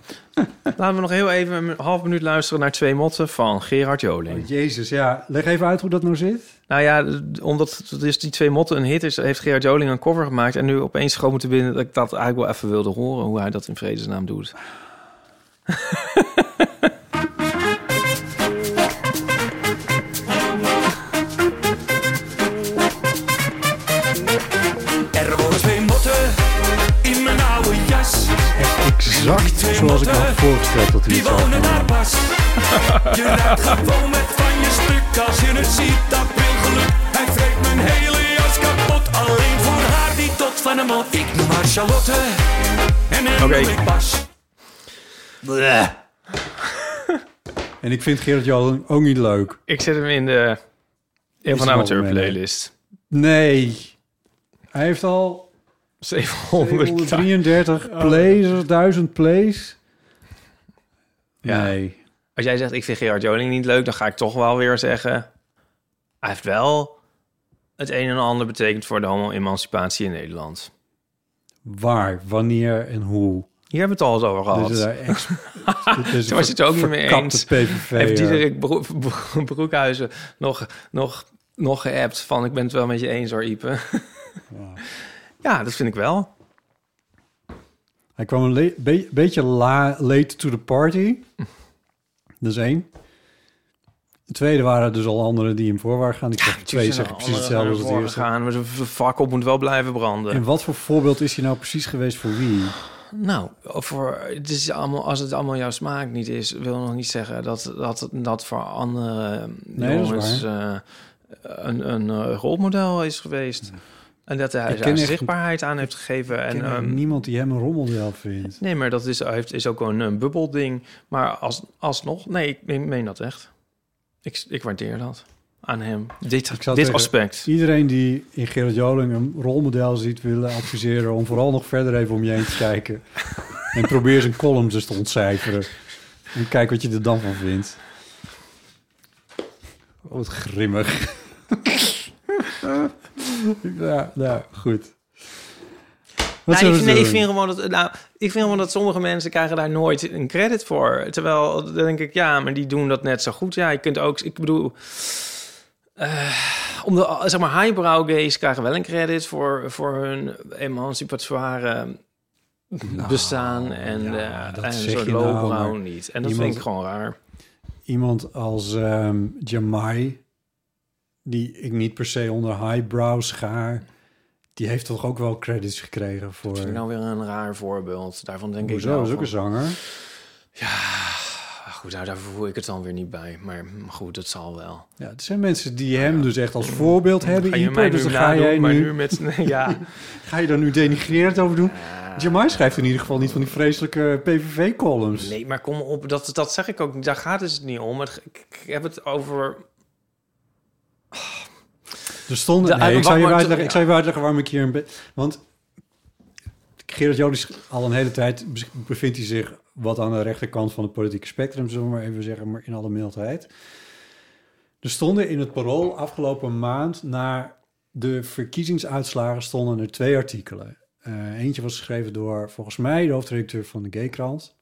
Laten we nog heel even een half minuut luisteren naar Twee Motten van Gerard Joling. Oh, Jezus, ja. Leg even uit hoe dat nou zit. Nou ja, omdat is die Twee Motten een hit is, heeft Gerard Joling een cover gemaakt. En nu opeens schoot me te binnen dat ik dat eigenlijk wel even wilde horen, hoe hij dat in vredesnaam doet. Er wonen twee motten in mijn oude jas. Exact zoals ik had voorgesteld dat hij het zou wonen daar gaan. pas. Je raakt gewoon met als je het ziet, dat wil geluk. Hij vreet mijn hele jas kapot, alleen voor haar die tot van hem had. Ik noem haar Charlotte en hem Oké. noem ik Bas. En ik vind Gerard Joling ook niet leuk. Ik zet hem in de een Is van de amateur playlist. Nee. Hij heeft al 700. 733 plays, 1000 plays. Ja. Nee. Als jij zegt, ik vind Gerard Joling niet leuk, dan ga ik toch wel weer zeggen... Hij heeft wel het een en ander betekend voor de homo-emancipatie in Nederland. Waar, wanneer en hoe. Hier hebben we het al eens over gehad. Dus, was het ook niet mee verkapte eens. PVV, Heeft. Diederik Bro Bro- Broekhuizen nog, nog, nog geappt van... ik ben het wel met je eens hoor, Ipe. ja, dat vind ik wel. Hij kwam een be- beetje la- late to the party. Dat is één. De tweede waren dus al anderen die hem voor waren gaan. Ik zeg twee zeggen precies hetzelfde als het eerste. Gaan. De fakkel moet wel blijven branden. En wat voor voorbeeld is hij nou precies geweest voor wie? Nou, voor, het is allemaal, als het allemaal jouw smaak niet is, wil nog niet zeggen dat dat, dat voor andere Nee, jongens eh, een, een eh, rolmodel is geweest. En dat hij Ik ken daar zichtbaarheid aan heeft gegeven. En, ehm, niemand die hem een rommeldeel vindt. nee, maar dat is, heeft, is ook een, een bubbelding. Maar als, alsnog, nee, ik meen- meen dat echt. Ik, ik waardeer dat. aan hem. Dit, tegen aspect. Iedereen die in Gerard Joling een rolmodel ziet willen adviseren om vooral nog verder even om je heen te kijken. en probeer zijn columns eens te ontcijferen. En kijk wat je er dan van vindt. Oh, wat grimmig. ja, nou, goed. Wat Nou, ik, nee, ik vind gewoon dat, nou, ik vind gewoon dat sommige mensen krijgen daar nooit een credit voor. Terwijl, dan denk ik, ja, maar die doen dat net zo goed. Ja, je kunt ook, ik bedoel, eh, om de, zeg maar, highbrow gays krijgen wel een credit voor, voor hun emancipatoire bestaan en, eh, dat en zeg zo'n je nou, lowbrow maar niet. En dat iemand- vind ik gewoon raar. Iemand als ehm Jamai, die ik niet per se onder highbrow schaar, die heeft toch ook wel credits gekregen voor... Dat ik nou weer een raar voorbeeld. Daarvan denk ik Hoezo? nou is ook een zanger. Goed, nou, daar voel ik het dan weer niet bij. Maar goed, dat zal wel. Ja, het zijn mensen die hem dus echt als voorbeeld hebben. Ga je mij dus nu dan ga jij nu... nu met- nee, ja. ga je daar nu denigrerend over doen? Jamai schrijft in ieder geval niet van die vreselijke PVV-columns. Nee, maar kom op, dat, dat zeg ik ook niet. Daar gaat het niet om. Ik heb het over... Er stonden... Nee, ik, zal je uitleggen, ik zal je uitleggen waarom ik hier een beetje... Want Gerard Jolis al een hele tijd be- bevindt hij zich wat aan de rechterkant van het politieke spectrum, zullen we maar even zeggen, maar in alle mildheid. Er stonden in het parool afgelopen maand na de verkiezingsuitslagen stonden er twee artikelen. Eh, eentje was geschreven door volgens mij de hoofdredacteur van de Gaykrant.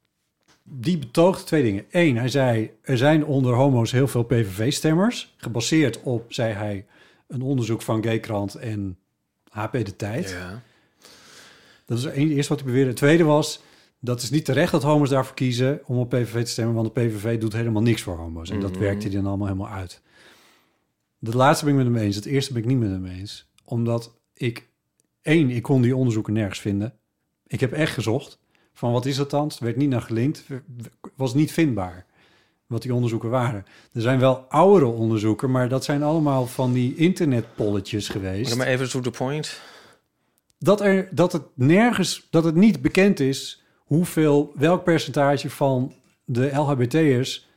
Die betoogde twee dingen. Eén, hij zei er zijn onder homo's heel veel PVV-stemmers, gebaseerd op, zei hij, een onderzoek van Gaykrant en HP De Tijd. Ja. Dat is het eerste wat hij beweerde. Het tweede was, dat is niet terecht dat homo's daarvoor kiezen om op PVV te stemmen, want de PVV doet helemaal niks voor homo's. En dat Mhm. werkt hij dan allemaal helemaal uit. De laatste ben ik met hem eens. Het eerste ben ik niet met hem eens. Omdat ik, één, ik kon die onderzoeken nergens vinden. Ik heb echt gezocht van wat is dat dan? Het werd niet naar gelinkt, was niet vindbaar wat die onderzoeken waren. Er zijn wel oudere onderzoeken, maar dat zijn allemaal van die internetpolletjes geweest maar even to the point. dat, er, dat het nergens, dat het niet bekend is hoeveel, welk percentage van de LHBT'ers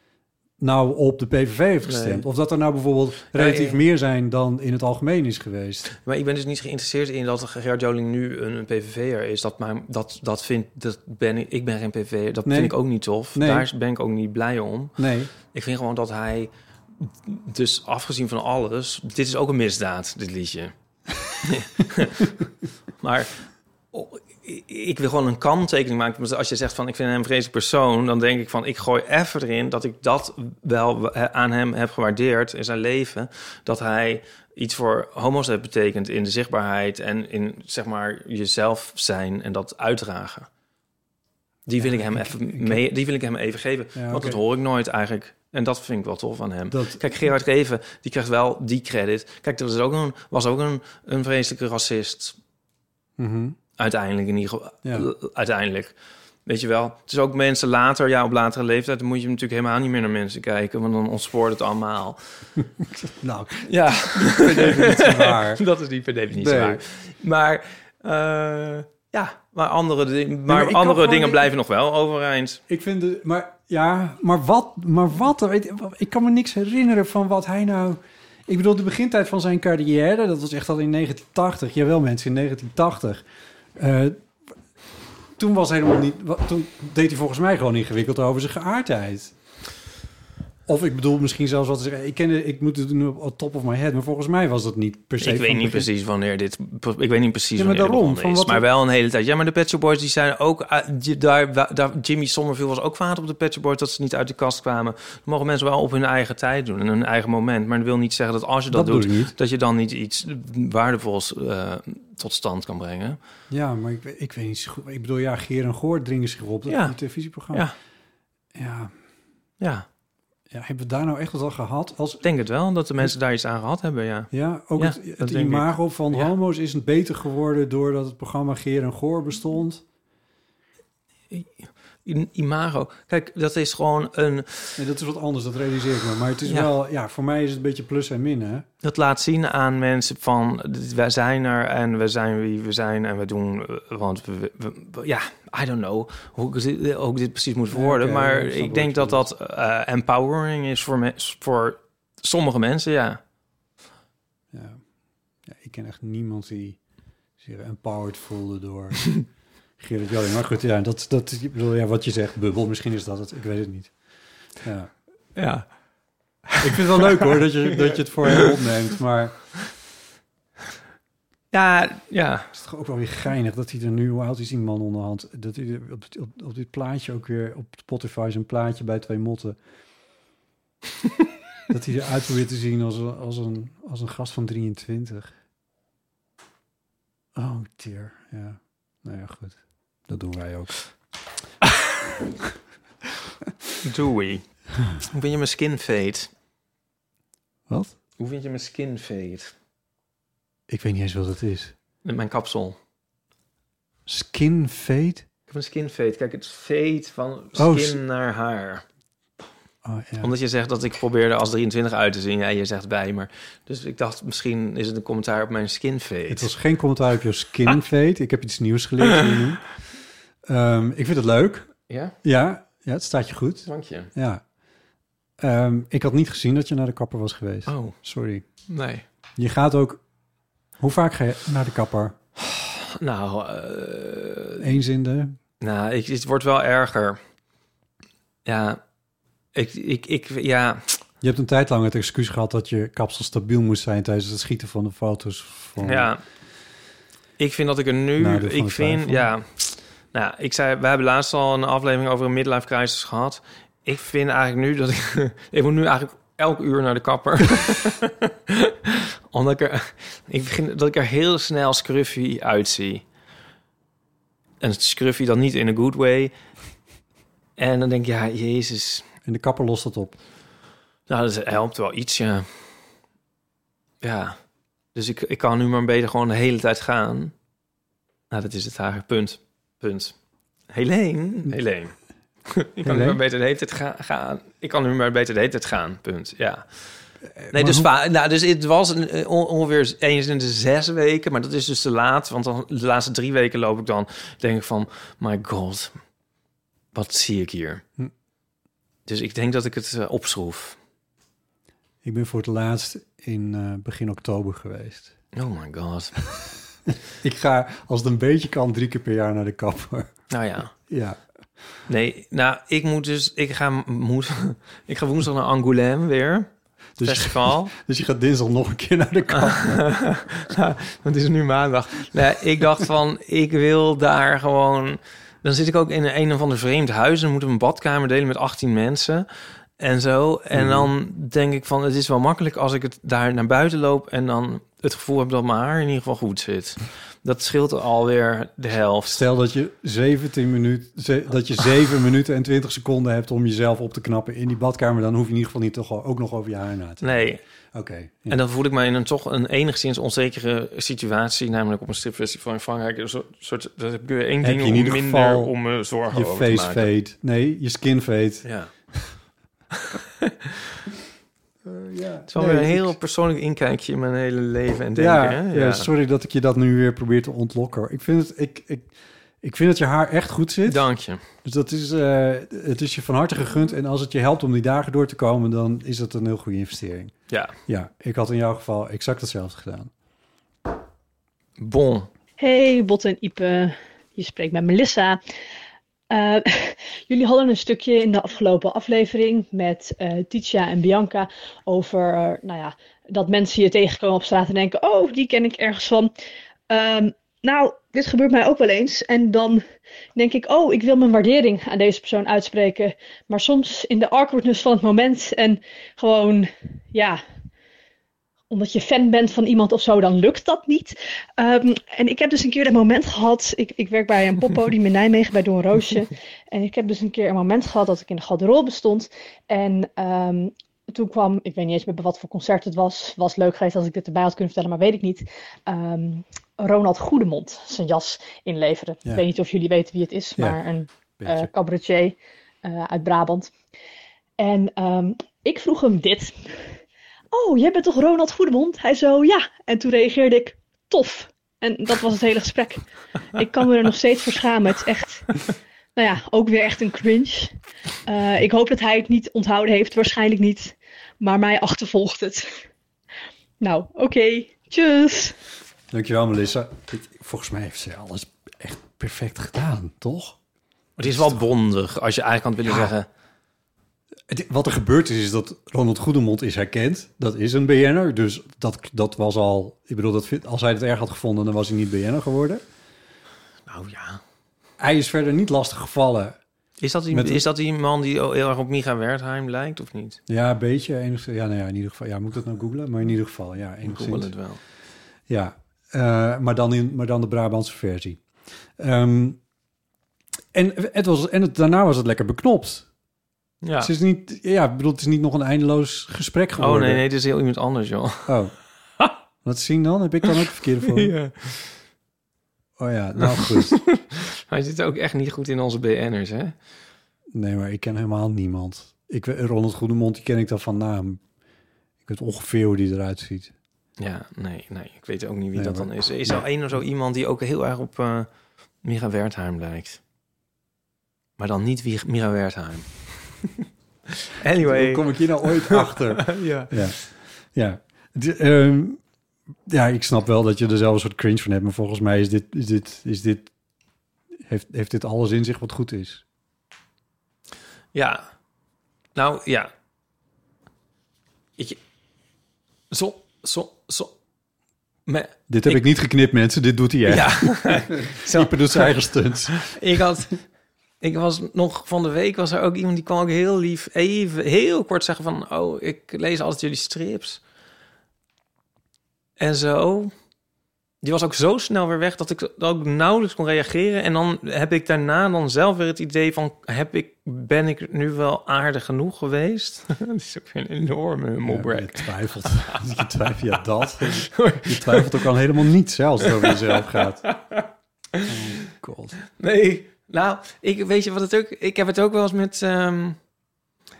nou op de PVV heeft gestemd. Nee. Of dat er nou bijvoorbeeld relatief meer zijn dan in het algemeen is geweest. Maar ik ben dus niet geïnteresseerd in dat Gerard Joling nu een, een PVV'er is. Dat, maar, dat, dat vind, dat ben ik, ik ben geen PVV'er. Dat Nee. vind ik ook niet tof. Daar ben ik ook niet blij om. Nee. Ik vind gewoon dat hij, dus afgezien van alles, dit is ook een misdaad, dit liedje. maar oh, ik- wil gewoon een kanttekening maken. Want Als je zegt van ik vind hem een vreselijk persoon, dan denk ik van ik gooi even erin dat ik dat wel aan hem heb gewaardeerd in zijn leven. Dat hij iets voor homo's heeft betekend in de zichtbaarheid en in zeg maar jezelf zijn en dat uitdragen. Die wil ik hem even mee, die wil ik hem even geven. Ja, want dat hoor ik nooit eigenlijk. En dat vind ik wel tof aan hem. Dat- Kijk, Gerard Reven, die krijgt wel die credit. Kijk, dat is ook een, was ook een, een vreselijke racist. Mhm. Uiteindelijk in ieder geval. Ja. Uiteindelijk. Weet je wel. Het is ook mensen later, ja, op latere leeftijd... dan moet je natuurlijk helemaal niet meer naar mensen kijken... want dan ontspoort het allemaal. Nou, ja. waar. dat is niet per definitie Nee. waar. Maar, eh, ja, maar andere, di- maar andere dingen blijven nog wel overeind. Ik vind de, maar ja, maar wat, maar wat, weet, ik kan me niks herinneren van wat hij nou. Ik bedoel, de begintijd van zijn carrière, dat was echt al in 1980. Jawel, mensen, in 1980. Eh, toen was helemaal niet. Toen deed hij volgens mij gewoon ingewikkeld over zijn geaardheid. Of ik bedoel misschien zelfs wat te zeggen. Ik, ken, ik moet het nu op top of my head, maar volgens mij was dat niet per se. Ik weet niet begin- precies wanneer dit... Ik weet niet precies Ja, maar wanneer daarom, van is. wat Maar wel een hele tijd. Ja, maar de Pet Shop Boys die zijn ook... die- daar, daar, Jimmy Somerville was ook vader op de Pet Shop Boys... dat ze niet uit de kast kwamen. Dat mogen mensen wel op hun eigen tijd doen. En hun eigen moment. Maar dat wil niet zeggen dat als je dat, doet... dat je dan niet iets waardevols eh, tot stand kan brengen. Ja, maar ik, weet- ik weet niet. Ik bedoel, ja, Geer en Goor dringen zich op. Dat Ja. televisieprogramma. Ja. Ja. Ja. Ja, hebben we daar nou echt wat aan gehad? Als, Ik denk het wel, dat de mensen daar iets aan gehad hebben, ja. ja, ook Ja, het, ik. imago van Ja. homo's is het beter geworden doordat het programma Geer en Goor bestond. Imago. Kijk, dat is gewoon een... Nee, dat is wat anders, dat realiseer ik me. Maar het is Ja. wel, ja, voor mij is het een beetje plus en min, hè? Dat laat zien aan mensen van wij zijn er en we zijn wie we zijn en we doen eh, want we, we- we- ja I don't know hoe ik dit, hoe ik dit precies moet verwoorden, oké, maar ik ik denk dat dat eh, empowering is voor me, voor sommige mensen, ja. ken echt niemand die zich empowered voelde door Gerrit Joling. Maar goed, ja, dat, dat, ik bedoel, ja, wat je zegt, bubbel, misschien is dat het. Ik weet het niet. Ja. Ja. Ik vind het wel leuk hoor, dat je, dat je het voor hem opneemt, maar... Ja, ja. Het is toch ook wel weer geinig dat hij er nu, hoe oud is die man onderhand, dat hij op, op, op dit plaatje ook weer, op Spotify zijn plaatje bij Twee Motten, dat hij eruit probeert te zien als, een- als, een, als een gast van 23. Oh dear, ja. Nou ja, goed. Dat doen wij ook. Doei. Hoe vind je mijn skin fade? Wat? Hoe vind je mijn skin fade? Ik weet niet eens wat het is. Met mijn kapsel. Skin fade? Ik heb een skin fade. Kijk, het fade van Oh, skin naar haar. Oh, ja. Omdat je zegt dat ik probeerde als 23 uit te zien. Ja, je zegt bij, maar... Dus ik dacht, misschien is het een commentaar op mijn skin fade. Het was geen commentaar op jouw skin fade. Ik heb iets nieuws geleerd Ehm, ik vind het leuk. Ja? Ja, ja, het staat je goed. Dank je. Ja. Ehm, ik had niet gezien dat je naar de kapper was geweest. Oh. Sorry. Nee. Je gaat ook... Hoe vaak ga je naar de kapper? Nou, eh, Eens in de... nou ik, het wordt wel erger. Ja, ik, ik, ik, ja... Je hebt een tijd lang het excuus gehad dat je kapsel stabiel moest zijn tijdens het schieten van de foto's. Van... Ja, ik vind dat ik er nu, ik vind, ja, nou, ik zei, we hebben laatst al een aflevering over een midlife crisis gehad. Ik vind eigenlijk nu dat ik, ik moet nu eigenlijk elk uur naar de kapper. Omdat ik er, ik vind dat ik er heel snel scruffy uitzie. En scruffy dan niet in een good way. En dan denk ik, ja, jezus. En de kapper lost dat op. Nou, dat helpt wel iets, ja. Ja. Dus ik, ik kan nu maar beter gewoon de hele tijd gaan. Nou, dat is het eigenlijk. Punt. Punt. Helene. Helene. ik kan nu maar beter de hele tijd ga- gaan. Ik kan nu maar beter de hele tijd gaan. Punt. Ja. Nee, maar dus, hoe- nou, dus het was een, eh, on- ongeveer eens in de zes weken. Maar dat is dus te laat. Want dan, de laatste drie weken loop ik dan... denk ik van... My god. Wat zie ik hier? Hm. Dus ik denk dat ik het eh, opschroef. Ik ben voor het laatst in eh, begin oktober geweest. Oh my god. Ik ga, als het een beetje kan, drie keer per jaar naar de kapper. Nou ja. Ja. Nee, nou, ik moet dus... Ik ga, moet, ik ga woensdag naar Angoulême weer. Dus festival. Dus je gaat dinsdag nog een keer naar de kapper. Nou, het is nu maandag. Nee, ik dacht van, ik wil daar gewoon... Dan zit ik ook in een, of ander vreemd huis... en moeten we een badkamer delen met 18 mensen en zo. En Mhm. dan denk ik van, het is wel makkelijk als ik het daar naar buiten loop... en dan het gevoel heb dat mijn haar in ieder geval goed zit. Dat scheelt alweer de helft. Stel dat je 17 minuten, dat je 7 minuten en 20 seconden hebt om jezelf op te knappen in die badkamer, dan hoef je in ieder geval niet toch ook nog over je haar na te Nee. Oké. ja. En dan voel ik me in een toch een enigszins onzekere situatie, namelijk op een stripfestival in Frankrijk. Een soort, soort dat heb ik weer één ding je in om minder geval om me zorgen je over te face maken. fade. Nee, je skin fade. Ja. ja. Het is wel Nee, weer een ik- heel persoonlijk inkijkje in mijn hele leven en denken. Ja, hè? ja. sorry dat ik je dat nu weer probeer te ontlokken. Ik vind, het, ik, ik, ik vind dat je haar echt goed zit. Dank je. Dus dat is, eh, het is je van harte gegund. En als het je helpt om die dagen door te komen, dan is dat een heel goede investering. Ja. Ja, ik had in jouw geval exact hetzelfde gedaan. Bon. Hey Botte en Ipe, je spreekt met Melissa. Eh, jullie hadden een stukje in de afgelopen aflevering met eh Titia en Bianca over eh, nou ja, dat mensen je tegenkomen op straat en denken: Oh, die ken ik ergens van. Ehm, nou, dit gebeurt mij ook wel eens. En dan denk ik: Oh, ik wil mijn waardering aan deze persoon uitspreken. Maar soms in de awkwardness van het moment en gewoon, ja, omdat je fan bent van iemand of zo, dan lukt dat niet. Ehm, en ik heb dus een keer dat moment gehad. Ik, ik werk bij een poppodium in Nijmegen bij Don Roosje. En ik heb dus een keer een moment gehad dat ik in de garderobe stond. En ehm, toen kwam, ik weet niet eens meer bij wat voor concert het was. Was leuk geweest als ik dit erbij had kunnen vertellen, maar weet ik niet. Ehm, Ronald Goedemond zijn jas inleveren. Ja. Ik weet niet of jullie weten wie het is, Ja, maar een eh cabaretier eh, uit Brabant. En ik vroeg hem dit. Oh, jij bent toch Ronald Goedemond? Hij zo, ja. En toen reageerde ik, tof. En dat was het hele gesprek. Ik kan me er nog steeds voor schamen. Het is echt, nou ja, ook weer echt een cringe. Eh, ik hoop dat hij het niet onthouden heeft. Waarschijnlijk niet. Maar mij achtervolgt het. Nou, oké. Tjus. Dankjewel, Melissa. Dit- Volgens mij heeft ze alles echt perfect gedaan, toch? Het is wel bondig, als je eigenlijk kan willen Ja. zeggen... Het- Wat er gebeurd is, is dat Ronald Goedemond is herkend. Dat is een BN'er, dus dat, dat was al... Ik bedoel, dat, als hij het erg had gevonden, dan was hij niet BN'er geworden. Nou ja. Hij is verder niet lastig gevallen. Is dat, die, Met- is dat die man die heel erg op Micha Wertheim lijkt, of niet? Ja, een beetje. Enigszins, ja, nou ja, in ieder geval. Ja, moet ik dat nou googlen? Maar in ieder geval, ja, enigszins. Google het wel. Ja, eh, maar, dan in, maar dan de Brabantse versie. Ehm, en, het was, en het, daarna was het lekker beknopt. Ja. Het is niet, ja, bedoel, het is niet nog een eindeloos gesprek Oh geworden. nee, nee, het is heel iemand anders, joh. Oh. Wat zien dan? Heb ik dan ook de verkeerde voor? Ja. Oh ja, nou goed. Hij zit ook echt niet goed in onze BN'ers, hè? Nee, maar ik ken helemaal niemand. Ik, Ronald Goedemond, die ken ik dan van naam. Ik weet ongeveer hoe die eruit ziet. Ja, nee, nee. Ik weet ook niet wie Nee, dat maar- dan is. Is er één of zo iemand die ook heel erg op eh Mira Wertheim lijkt? Maar dan niet wie Mira Wertheim. anyway. Hoe kom ik hier nou ooit achter? ja. Ja. Ja. De, ehm, ja, ik snap wel dat je er zelf een soort cringe van hebt, maar volgens mij is dit, is dit, is dit, heeft, heeft dit alles in zich wat goed is. Ja. Nou, ja. Ik, zo, zo, zo. Me, Dit heb ik, niet geknipt, mensen. Dit doet hij echt. Ja. Ieper doet zijn eigen stunts. ik had... Ik was nog van de week was er ook iemand die kwam ook heel lief even heel kort zeggen van oh ik lees altijd jullie strips en zo. Die was ook zo snel weer weg dat ik ook nauwelijks kon reageren en dan heb ik daarna dan zelf weer het idee van heb ik ben ik nu wel aardig genoeg geweest? dat is ook een enorme humble Ja, je twijfelt. je twijfelt, ja, dat. Je twijfelt ook al helemaal niet zelfs als het over jezelf gaat. Oh god. Nee, nou, ik weet je wat het ook. Ik heb het ook wel eens met. ehm,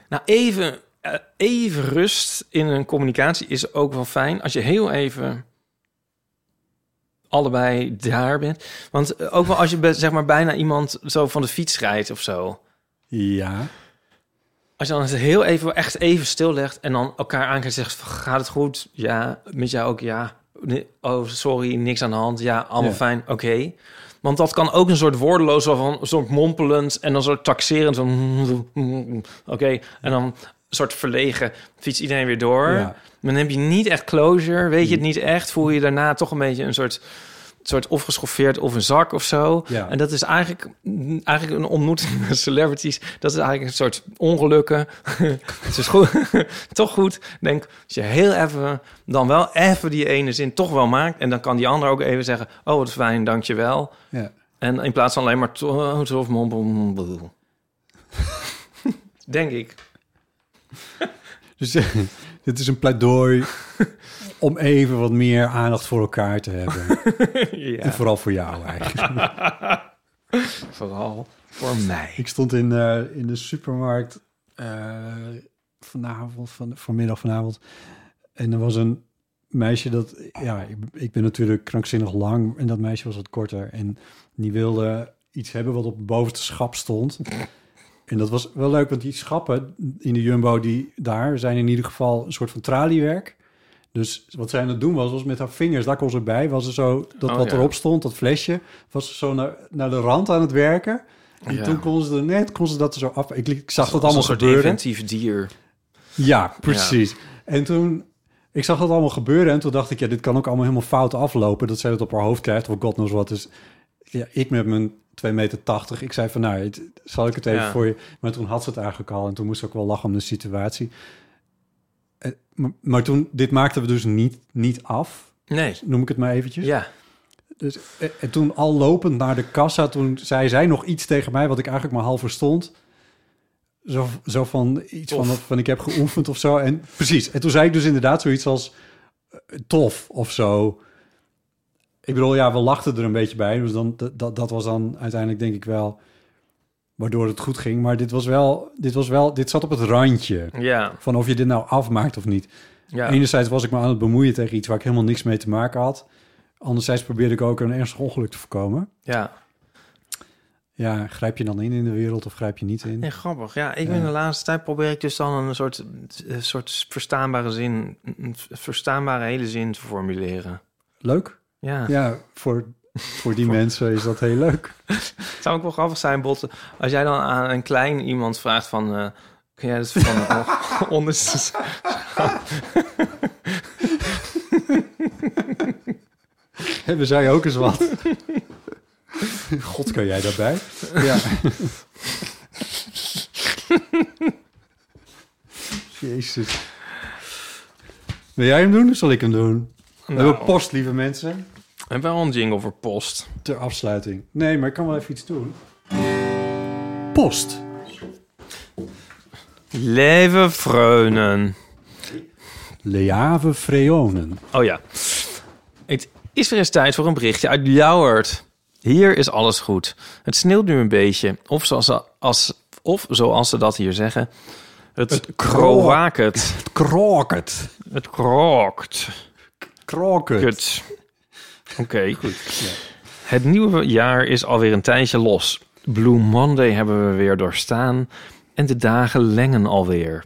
nou, even, eh, even rust in een communicatie is ook wel fijn. Als je heel even allebei daar bent. Want eh, ook wel als je zeg maar bijna iemand zo van de fiets rijdt of zo. Ja. Als je dan het heel even, echt even stillegt en dan elkaar aankijkt en zegt: gaat het goed? Ja, met jou ook ja. Oh, sorry, niks aan de hand. Ja, allemaal Ja. fijn. Oké. Want dat kan ook een soort woordeloos zo van een soort mompelend en dan soort taxerend van oké en dan een soort verlegen fietst iedereen weer door. Ja. Dan heb je niet echt closure, weet je het niet echt, voel je daarna toch een beetje een soort soort of geschoffeerd of een zak of zo. Ja. En dat is eigenlijk, eigenlijk een ontmoeting met celebrities. Dat is eigenlijk een soort ongelukken. het is goed, toch goed. Denk, als je heel even, dan wel even die ene zin toch wel maakt. En dan kan die ander ook even zeggen, oh wat fijn, dankjewel. Ja. En in plaats van alleen maar. Denk ik. Dus eh, dit is een pleidooi om even wat meer aandacht voor elkaar te hebben. Ja. En vooral voor jou eigenlijk. Vooral voor mij. Ik stond in, eh, in de supermarkt eh, vanavond, van, vanmiddag vanavond. En er was een meisje dat, ja, ik, ik ben natuurlijk krankzinnig lang en dat meisje was wat korter. En die wilde iets hebben wat op het bovenste schap stond. En dat was wel leuk, want die schappen in de Jumbo die daar zijn in ieder geval een soort van traliewerk. Dus wat zij aan het doen was, was met haar vingers, daar kon ze bij, was ze zo, dat Oh, wat ja. erop stond, dat flesje, was ze zo naar, naar de rand aan het werken. En Ja. toen kon ze er net, kon ze dat er zo af. Ik, ik zag dat allemaal een gebeuren. inventief dier. Ja, precies. En toen, ik zag dat allemaal gebeuren en toen dacht ik, ja, dit kan ook allemaal helemaal fout aflopen. Dat zij het op haar hoofd krijgt of god knows wat. Dus ja, ik met mijn 2,80 meter, ik zei van, nou, het- zal ik het even Ja. voor je... Maar toen had ze het eigenlijk al en toen moest ze ook wel lachen om de situatie. Eh, Maar, maar toen, dit maakten we dus niet, niet af. Nee. Noem ik het maar eventjes. Ja. Dus, eh, en toen al lopend naar de kassa, toen zei zij nog iets tegen mij wat ik eigenlijk maar half verstond. Zo, zo van iets van, van ik heb geoefend of zo. En precies. En toen zei ik dus inderdaad zoiets als eh, tof of zo. Ik bedoel, ja, we lachten er een beetje bij. Dus dan, dat- dat, was dan uiteindelijk denk ik wel waardoor het goed ging. Maar dit was wel, dit was wel, dit zat op het randje. Ja. Van of je dit nou afmaakt of niet. Ja. Enerzijds was ik me aan het bemoeien tegen iets waar ik helemaal niks mee te maken had. Anderzijds probeerde ik ook een ernstig ongeluk te voorkomen. Ja. Ja, grijp je dan in in de wereld of grijp je niet in? Nee, grappig. Ja, ik Ja. ben de laatste tijd probeer ik dus dan een soort, een soort verstaanbare zin, een verstaanbare hele zin te formuleren. Leuk? Ja. Ja, voor, voor die mensen is dat heel leuk. Het zou ook wel grappig zijn, Botte, als jij dan aan een klein iemand vraagt van... eh kun jij het van onderste Hebben zij ook eens wat? God, kan jij daarbij? Ja. Jezus. Wil jij hem doen of zal ik hem doen? We Nou. hebben post, lieve mensen. En wel een jingle voor post. Ter afsluiting. Nee, maar ik kan wel even iets doen. Post. Leven Freunen. Leave Freonen. Oh ja. Het is weer eens tijd voor een berichtje uit Ljouwert. Hier is alles goed. Het sneeuwt nu een beetje. Of zoals ze, als, of zoals ze dat hier zeggen... Het, het kroaket. Het kroket. Het krookt. Kroket. Oké. Goed. Het nieuwe jaar is alweer een tijdje los. Blue Monday hebben we weer doorstaan en de dagen lengen alweer.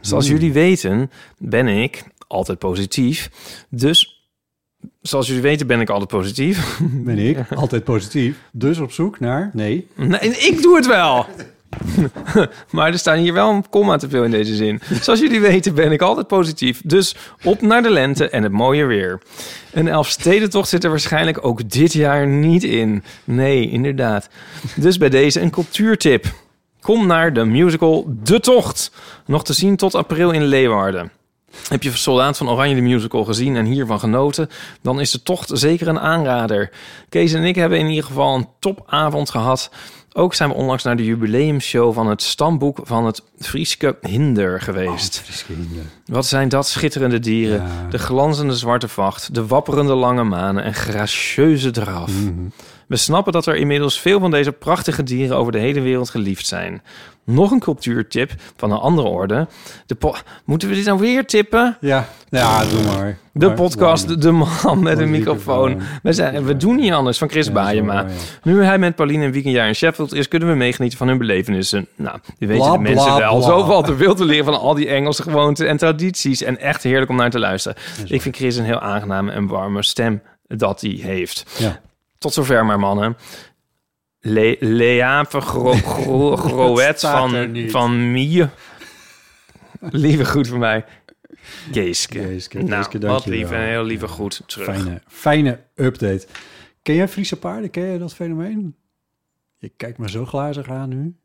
Zoals Mm. jullie weten ben ik altijd positief. Dus zoals jullie weten ben ik altijd positief. Ben ik altijd positief. Dus op zoek naar... Nee. Nee, ik doe het wel. maar er staan hier wel een komma te veel in deze zin. Zoals jullie weten ben ik altijd positief. Dus op naar de lente en het mooie weer. Een Elfstedentocht zit er waarschijnlijk ook dit jaar niet in. Nee, inderdaad. Dus bij deze een cultuurtip. Kom naar de musical De Tocht. Nog te zien tot april in Leeuwarden. Heb je Soldaat van Oranje de musical gezien en hiervan genoten, dan is de tocht zeker een aanrader. Kees en ik hebben in ieder geval een topavond gehad. Ook zijn we onlangs naar de jubileumshow van het stamboek van het Frieske Hinder geweest. Wat zijn dat schitterende dieren. De glanzende zwarte vacht, de wapperende lange manen en gracieuze draf. We snappen dat er inmiddels veel van deze prachtige dieren over de hele wereld geliefd zijn. Nog een cultuurtip van een andere orde. De Moeten we dit nou weer tippen? Ja, ja doe maar. De Maar- podcast De Man met een microfoon. We, zijn, we doen niet anders van Chris Baayema. Nu hij met Pauline een weekendjaar in Sheffield is... kunnen we meegenieten van hun belevenissen. Nou, die weten Bla, de mensen bla, wel. bla. Zo valt er veel te leren van al die Engelse gewoonten en tradities. En echt heerlijk om naar te luisteren. Ik vind Chris een heel aangename en warme stem dat hij heeft. Ja. Tot zover maar, mannen. Le gro Groet van, van Mie. Lieve goed voor mij. Geeske. Geeske, nou, Geeske, wat lief en heel lieve goed terug. Fijne, fijne update. Ken jij Friese paarden? Ken jij dat fenomeen? Je kijkt me zo glazig aan nu.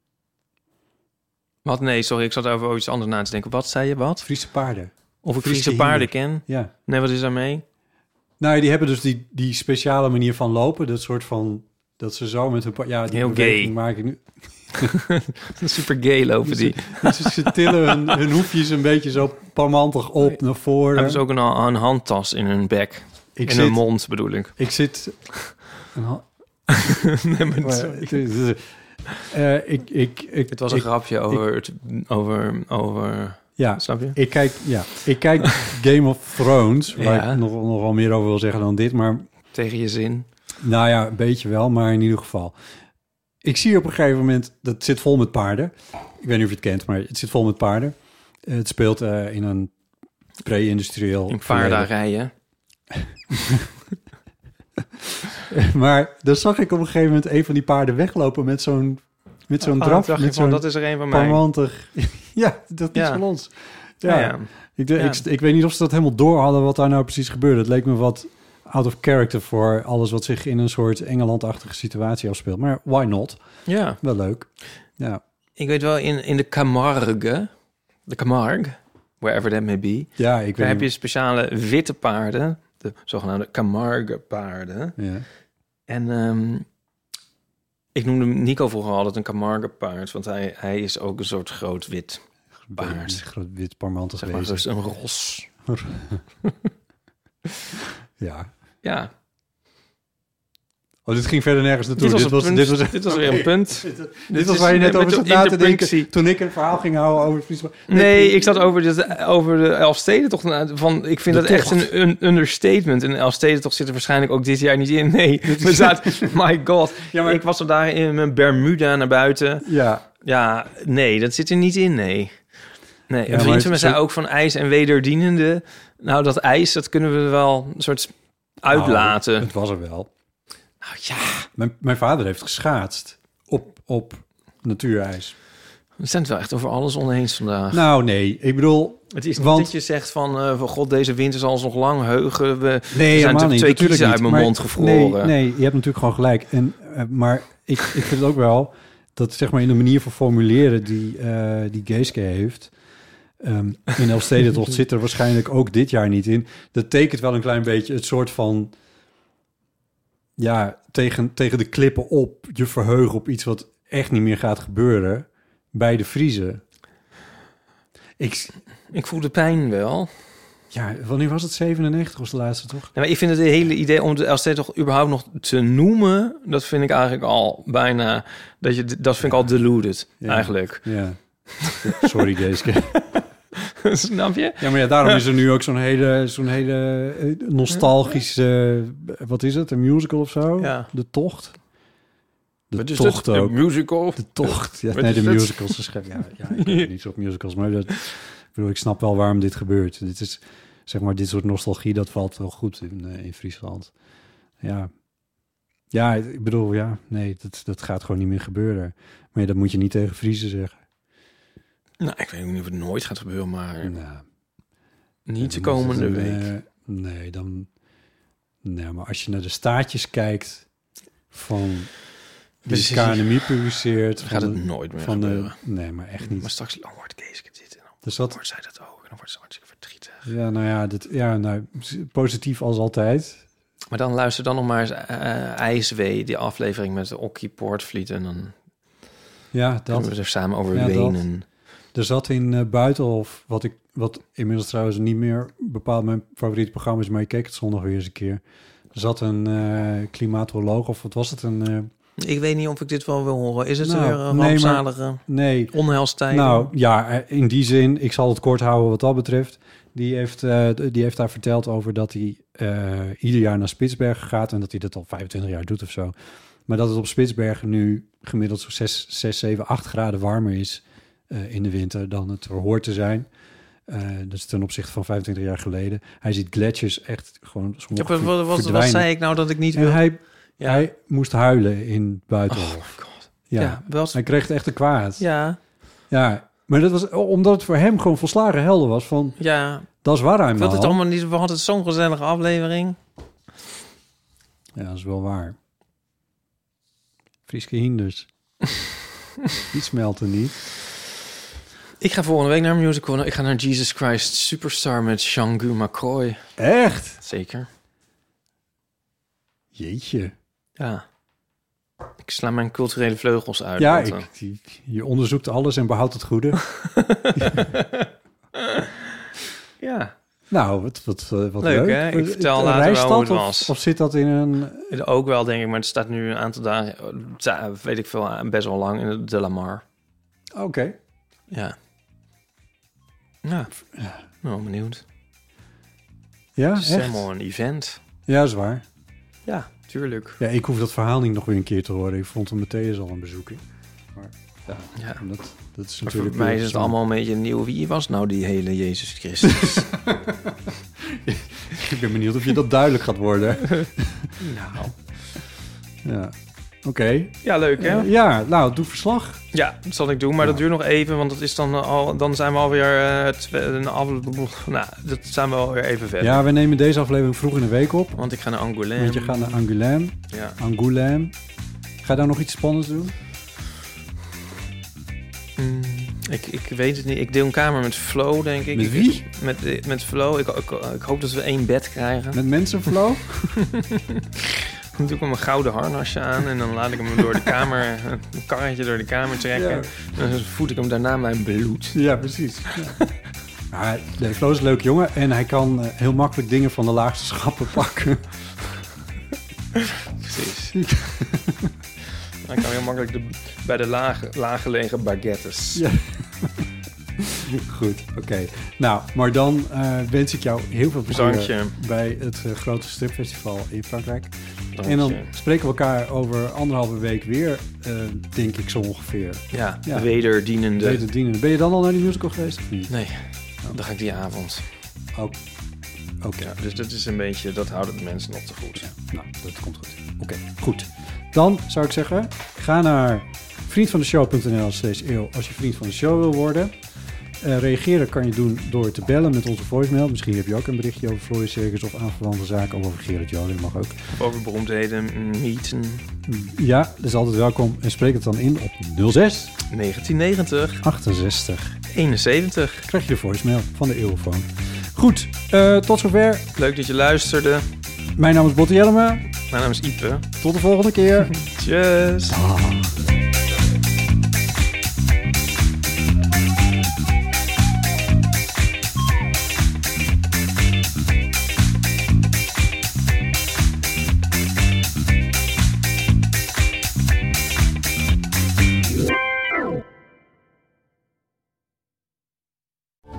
Wat? Nee, sorry, ik zat over iets anders na te denken. Wat zei je, wat? Friese paarden. Of ik Friese Friese paarden ken? Ja. Nee, wat is daarmee? Nou, die hebben dus die, die speciale manier van lopen. Dat soort van... Dat ze zo met hun... pa- Ja, die Heel gay. maak ik nu. Super gay lopen die. Ze, ze tillen hun, hun hoefjes een beetje zo parmantig op naar voren. Hebben ze ook een, een handtas in hun bek? Ik in zit- hun mond bedoel ik. Ik zit... Een nee, maar ik, ik, ik, Het was een ik- grapje over, het, over, over... Ja, Snap je? Ik kijk, ja, ik kijk Game of Thrones, waar Ja. ik nog, nog wel meer over wil zeggen dan dit, maar Tegen je zin. Nou ja, een beetje wel, maar in ieder geval. Ik zie op een gegeven moment, dat zit vol met paarden. Ik weet niet of je het kent, maar het zit vol met paarden. Eh, Het speelt eh, in een pre-industrieel In paardarijen. maar dan zag ik op een gegeven moment een van die paarden weglopen met zo'n met zo'n Oh, draf. met zo'n dat is er een van mij. ja, dat is Ja. van ons. Ja, Ja, ja. Ik. Ik, ik weet niet of ze dat helemaal door hadden wat daar nou precies gebeurde. Het leek me wat out of character voor alles wat zich in een soort Engeland-achtige situatie afspeelt. Maar why not? Ja. Wel leuk. Ja. Ik weet wel, in, in de Camargue, de Camargue, wherever that may be, Ja, ik weet daar heb je speciale witte paarden, de zogenaamde Camargue paarden. Ja. En ehm, ik noemde Nico vroeger altijd een Camargue paard, want hij, hij is ook een soort groot wit paard. Een groot wit parmantig Zeg maar, dus een ros. ja. Ja. Oh, dit ging verder nergens naartoe. Dit was dit, was, punt. dit was dit was weer een punt. dit, dit Dit was waar je net over zat na te denken toen ik een verhaal ging houden over Friesland. Nee, ik zat over de, over de Elfstedentocht. Van, ik vind dat echt een, een understatement. Een Elfstedentocht zit er waarschijnlijk ook dit jaar niet in. Nee, we zaten, my god. Ik was er daar in mijn Bermuda naar buiten. Ja. Ja, nee, dat zit er niet in, nee. Nee, Ja, een vriend maar van mij zo- zei ook van ijs en wederdienende. Nou, dat ijs, dat kunnen we wel een soort uitlaten. Nou, het was er wel. Nou ja. Mijn, mijn vader heeft geschaatst op, op natuurijs. We zijn het wel echt over alles oneens vandaag. Nou, nee. Ik bedoel... Het is niet want, dat je zegt van, eh, van god, deze winter zal ons nog lang heugen. We, Nee, er zijn twee kiezen uit niet. mijn Maar- mond gevroren. Nee, nee, je hebt natuurlijk gewoon gelijk. En, eh, maar ik, ik vind het ook wel dat zeg maar in de manier van formuleren die, eh die Geeske heeft... ehm, in Elfstedentocht zit er waarschijnlijk ook dit jaar niet in. Dat tekent wel een klein beetje het soort van... Ja, tegen, tegen de klippen op je verheugen op iets wat echt niet meer gaat gebeuren bij de Vriezen. Ik, ik voel de pijn wel. Ja, wanneer was het? 97 was de laatste, toch? Ja, maar ik vind het hele idee om de Elfstede toch überhaupt nog te noemen... dat vind ik eigenlijk al bijna... Dat, je, dat vind ik al deluded, Ja. eigenlijk. Ja. Sorry, Geeske. Snap je? Ja, maar ja, daarom is er nu ook zo'n hele, zo'n hele eh, nostalgische... eh, wat is het? Een musical of zo? Ja. De Tocht? De Wat is Tocht het? Een ook. musical? De Tocht. Ja, Wat nee, de musicals. Ja, ja, ik ben niet zo op musicals, maar dat, ik bedoel, ik snap wel waarom dit gebeurt. Dit is, zeg maar, dit soort nostalgie, dat valt wel goed in, eh, in Friesland. Ja. Ja, ik bedoel, ja, nee, dat, dat gaat gewoon niet meer gebeuren. Maar ja, dat moet je niet tegen Friesen zeggen. Nou, ik weet niet of het nooit gaat gebeuren, maar... Nou, niet de komende week. eh, nee, dan... Nee, maar als je naar de staatjes kijkt van... Die. KNMI publiceert... Gaat het de- nooit meer van de, gebeuren. Nee, maar echt niet. Maar straks oh, wordt Kees dit en dan Dus dat, wordt zij dat ook. En dan wordt ze hartstikke verdrietig. ja, nou ja, dit, ja nou, positief als altijd. Maar dan luister dan nog maar eens IJswee, die aflevering met de Okkie Poortvliet. En dan Ja, dat. kunnen we er samen over Ja, dat. Er zat in eh, Buitenhof, wat, ik, wat inmiddels trouwens niet meer bepaald mijn favoriete programma is, maar ik keek het zondag weer eens een keer. Er zat een eh, klimatoloog, of wat was het? Een, eh, Ik weet niet of ik dit wel wil horen. Is het Nou, weer een nee, maar- rampzalige nee. onheilstijden? Nou ja, in die zin, ik zal het kort houden wat dat betreft. Die heeft, die heeft daar verteld over dat hij ieder jaar naar Spitsbergen gaat en dat hij dat al 25 jaar doet of zo. Maar dat het op Spitsbergen nu gemiddeld zo 6, 6 7, 8 graden warmer is eh, in de winter dan het hoort te zijn. Eh dus ten opzichte van 25 jaar geleden. Hij ziet gletsjers echt gewoon Ja, wat, wat, zei ik nou dat ik niet wil? hij, Ja. hij moest huilen in Buitenhof. Ja, Ja, wel- hij kreeg het echt een kwaad. Ja, Ja, maar dat was omdat het voor hem gewoon volslagen helder was van... ja. Dat is waar hij wil het allemaal niet. We hadden zo'n gezellige aflevering. Ja, dat is wel waar. Frieske hinders. Die smelten niet. Ik ga volgende week naar een musical. Ik ga naar Jesus Christ Superstar met Jean-Gu McCoy. Echt? Zeker. Jeetje. Ja. Ik sla mijn culturele vleugels uit. Ja, want, ik, je onderzoekt alles en behoudt het goede. Ja. Nou, wat, wat, eh, wat Leuk, leuk. hè? Ik vertel later wel hoe het was. Of zit dat in een... Ook wel, denk ik, maar het staat nu een aantal dagen, weet ik veel, best wel lang in de De La Mar. Oké. Ja. Ja. Nou, benieuwd. Ja, Het is echt? helemaal een event. Ja, is waar. Ja, tuurlijk. Ja, ik hoef dat verhaal niet nog weer een keer te horen. Ik vond hem meteen al een bezoeking. Maar ja, Ja. dat, dat is Maar natuurlijk... voor mij is het allemaal een beetje nieuw. Wie was nou die hele Jezus Christus? Ik ben benieuwd of je dat duidelijk gaat worden. nou. Ja. Oké. Ja, leuk hè? Eh, ja, nou, doe verslag. Ja, dat zal ik doen, maar dat duurt nog even, want dat is dan al, dan zijn we alweer twe- een af, nou, dat zijn we alweer even verder. Ja, we nemen deze aflevering vroeg in de week op. Want ik ga naar Angoulême. Want je gaat naar Angoulême. Ja. Angoulême. Ga je daar nog iets spannends doen? Mm, ik, ik weet het niet. Ik deel een kamer met Flo, denk ik. Met Ik- wie? Met, met Flo. Ik, ik, ik hoop dat we één bed krijgen. Met mensen, Flo? Dan doe ik hem een gouden harnasje aan en dan laat ik hem door de kamer, een karretje door de kamer trekken. Ja. En dan voed ik hem daarna mijn bloed. Ja, precies. Ja, nee, Flo is een leuk jongen en hij kan eh, heel makkelijk dingen van de laagste schappen pakken. Precies. Hij kan heel makkelijk de, bij de lage, laaggelegen baguettes. Ja. Goed, oké. Nou, maar dan eh, wens ik jou heel veel plezier bij het eh, grote stripfestival in Frankrijk. En dan spreken we elkaar over anderhalve week weer, eh, denk ik zo ongeveer. Ja, wederdienende. Wederdienende. Ben je dan al naar die musical geweest of niet? Nee, dan ga ik die avond. Oh. Oké. Ja, dus dat is een beetje, dat houden de mensen nog te goed. Nou, dat komt goed. Oké, goed. Dan zou ik zeggen, ga naar vriendvandeshow.nl slash eeuw als je vriend van de show wil worden. Eh, reageren kan je doen door te bellen met onze voicemail. Misschien heb je ook een berichtje over Floris Circus of aanverwante zaken. Of over Gerrit Joling, mag ook. Over beroemdheden, mythen. Ja, dat is altijd welkom. En spreek het dan in op 06 1990. 68 71. Krijg je de voicemail van de Eeuwfoon. Goed, eh, tot zover. Leuk dat je luisterde. Mijn naam is Botte Jellema. Mijn naam is Ipe. Tot de volgende keer. Tjus.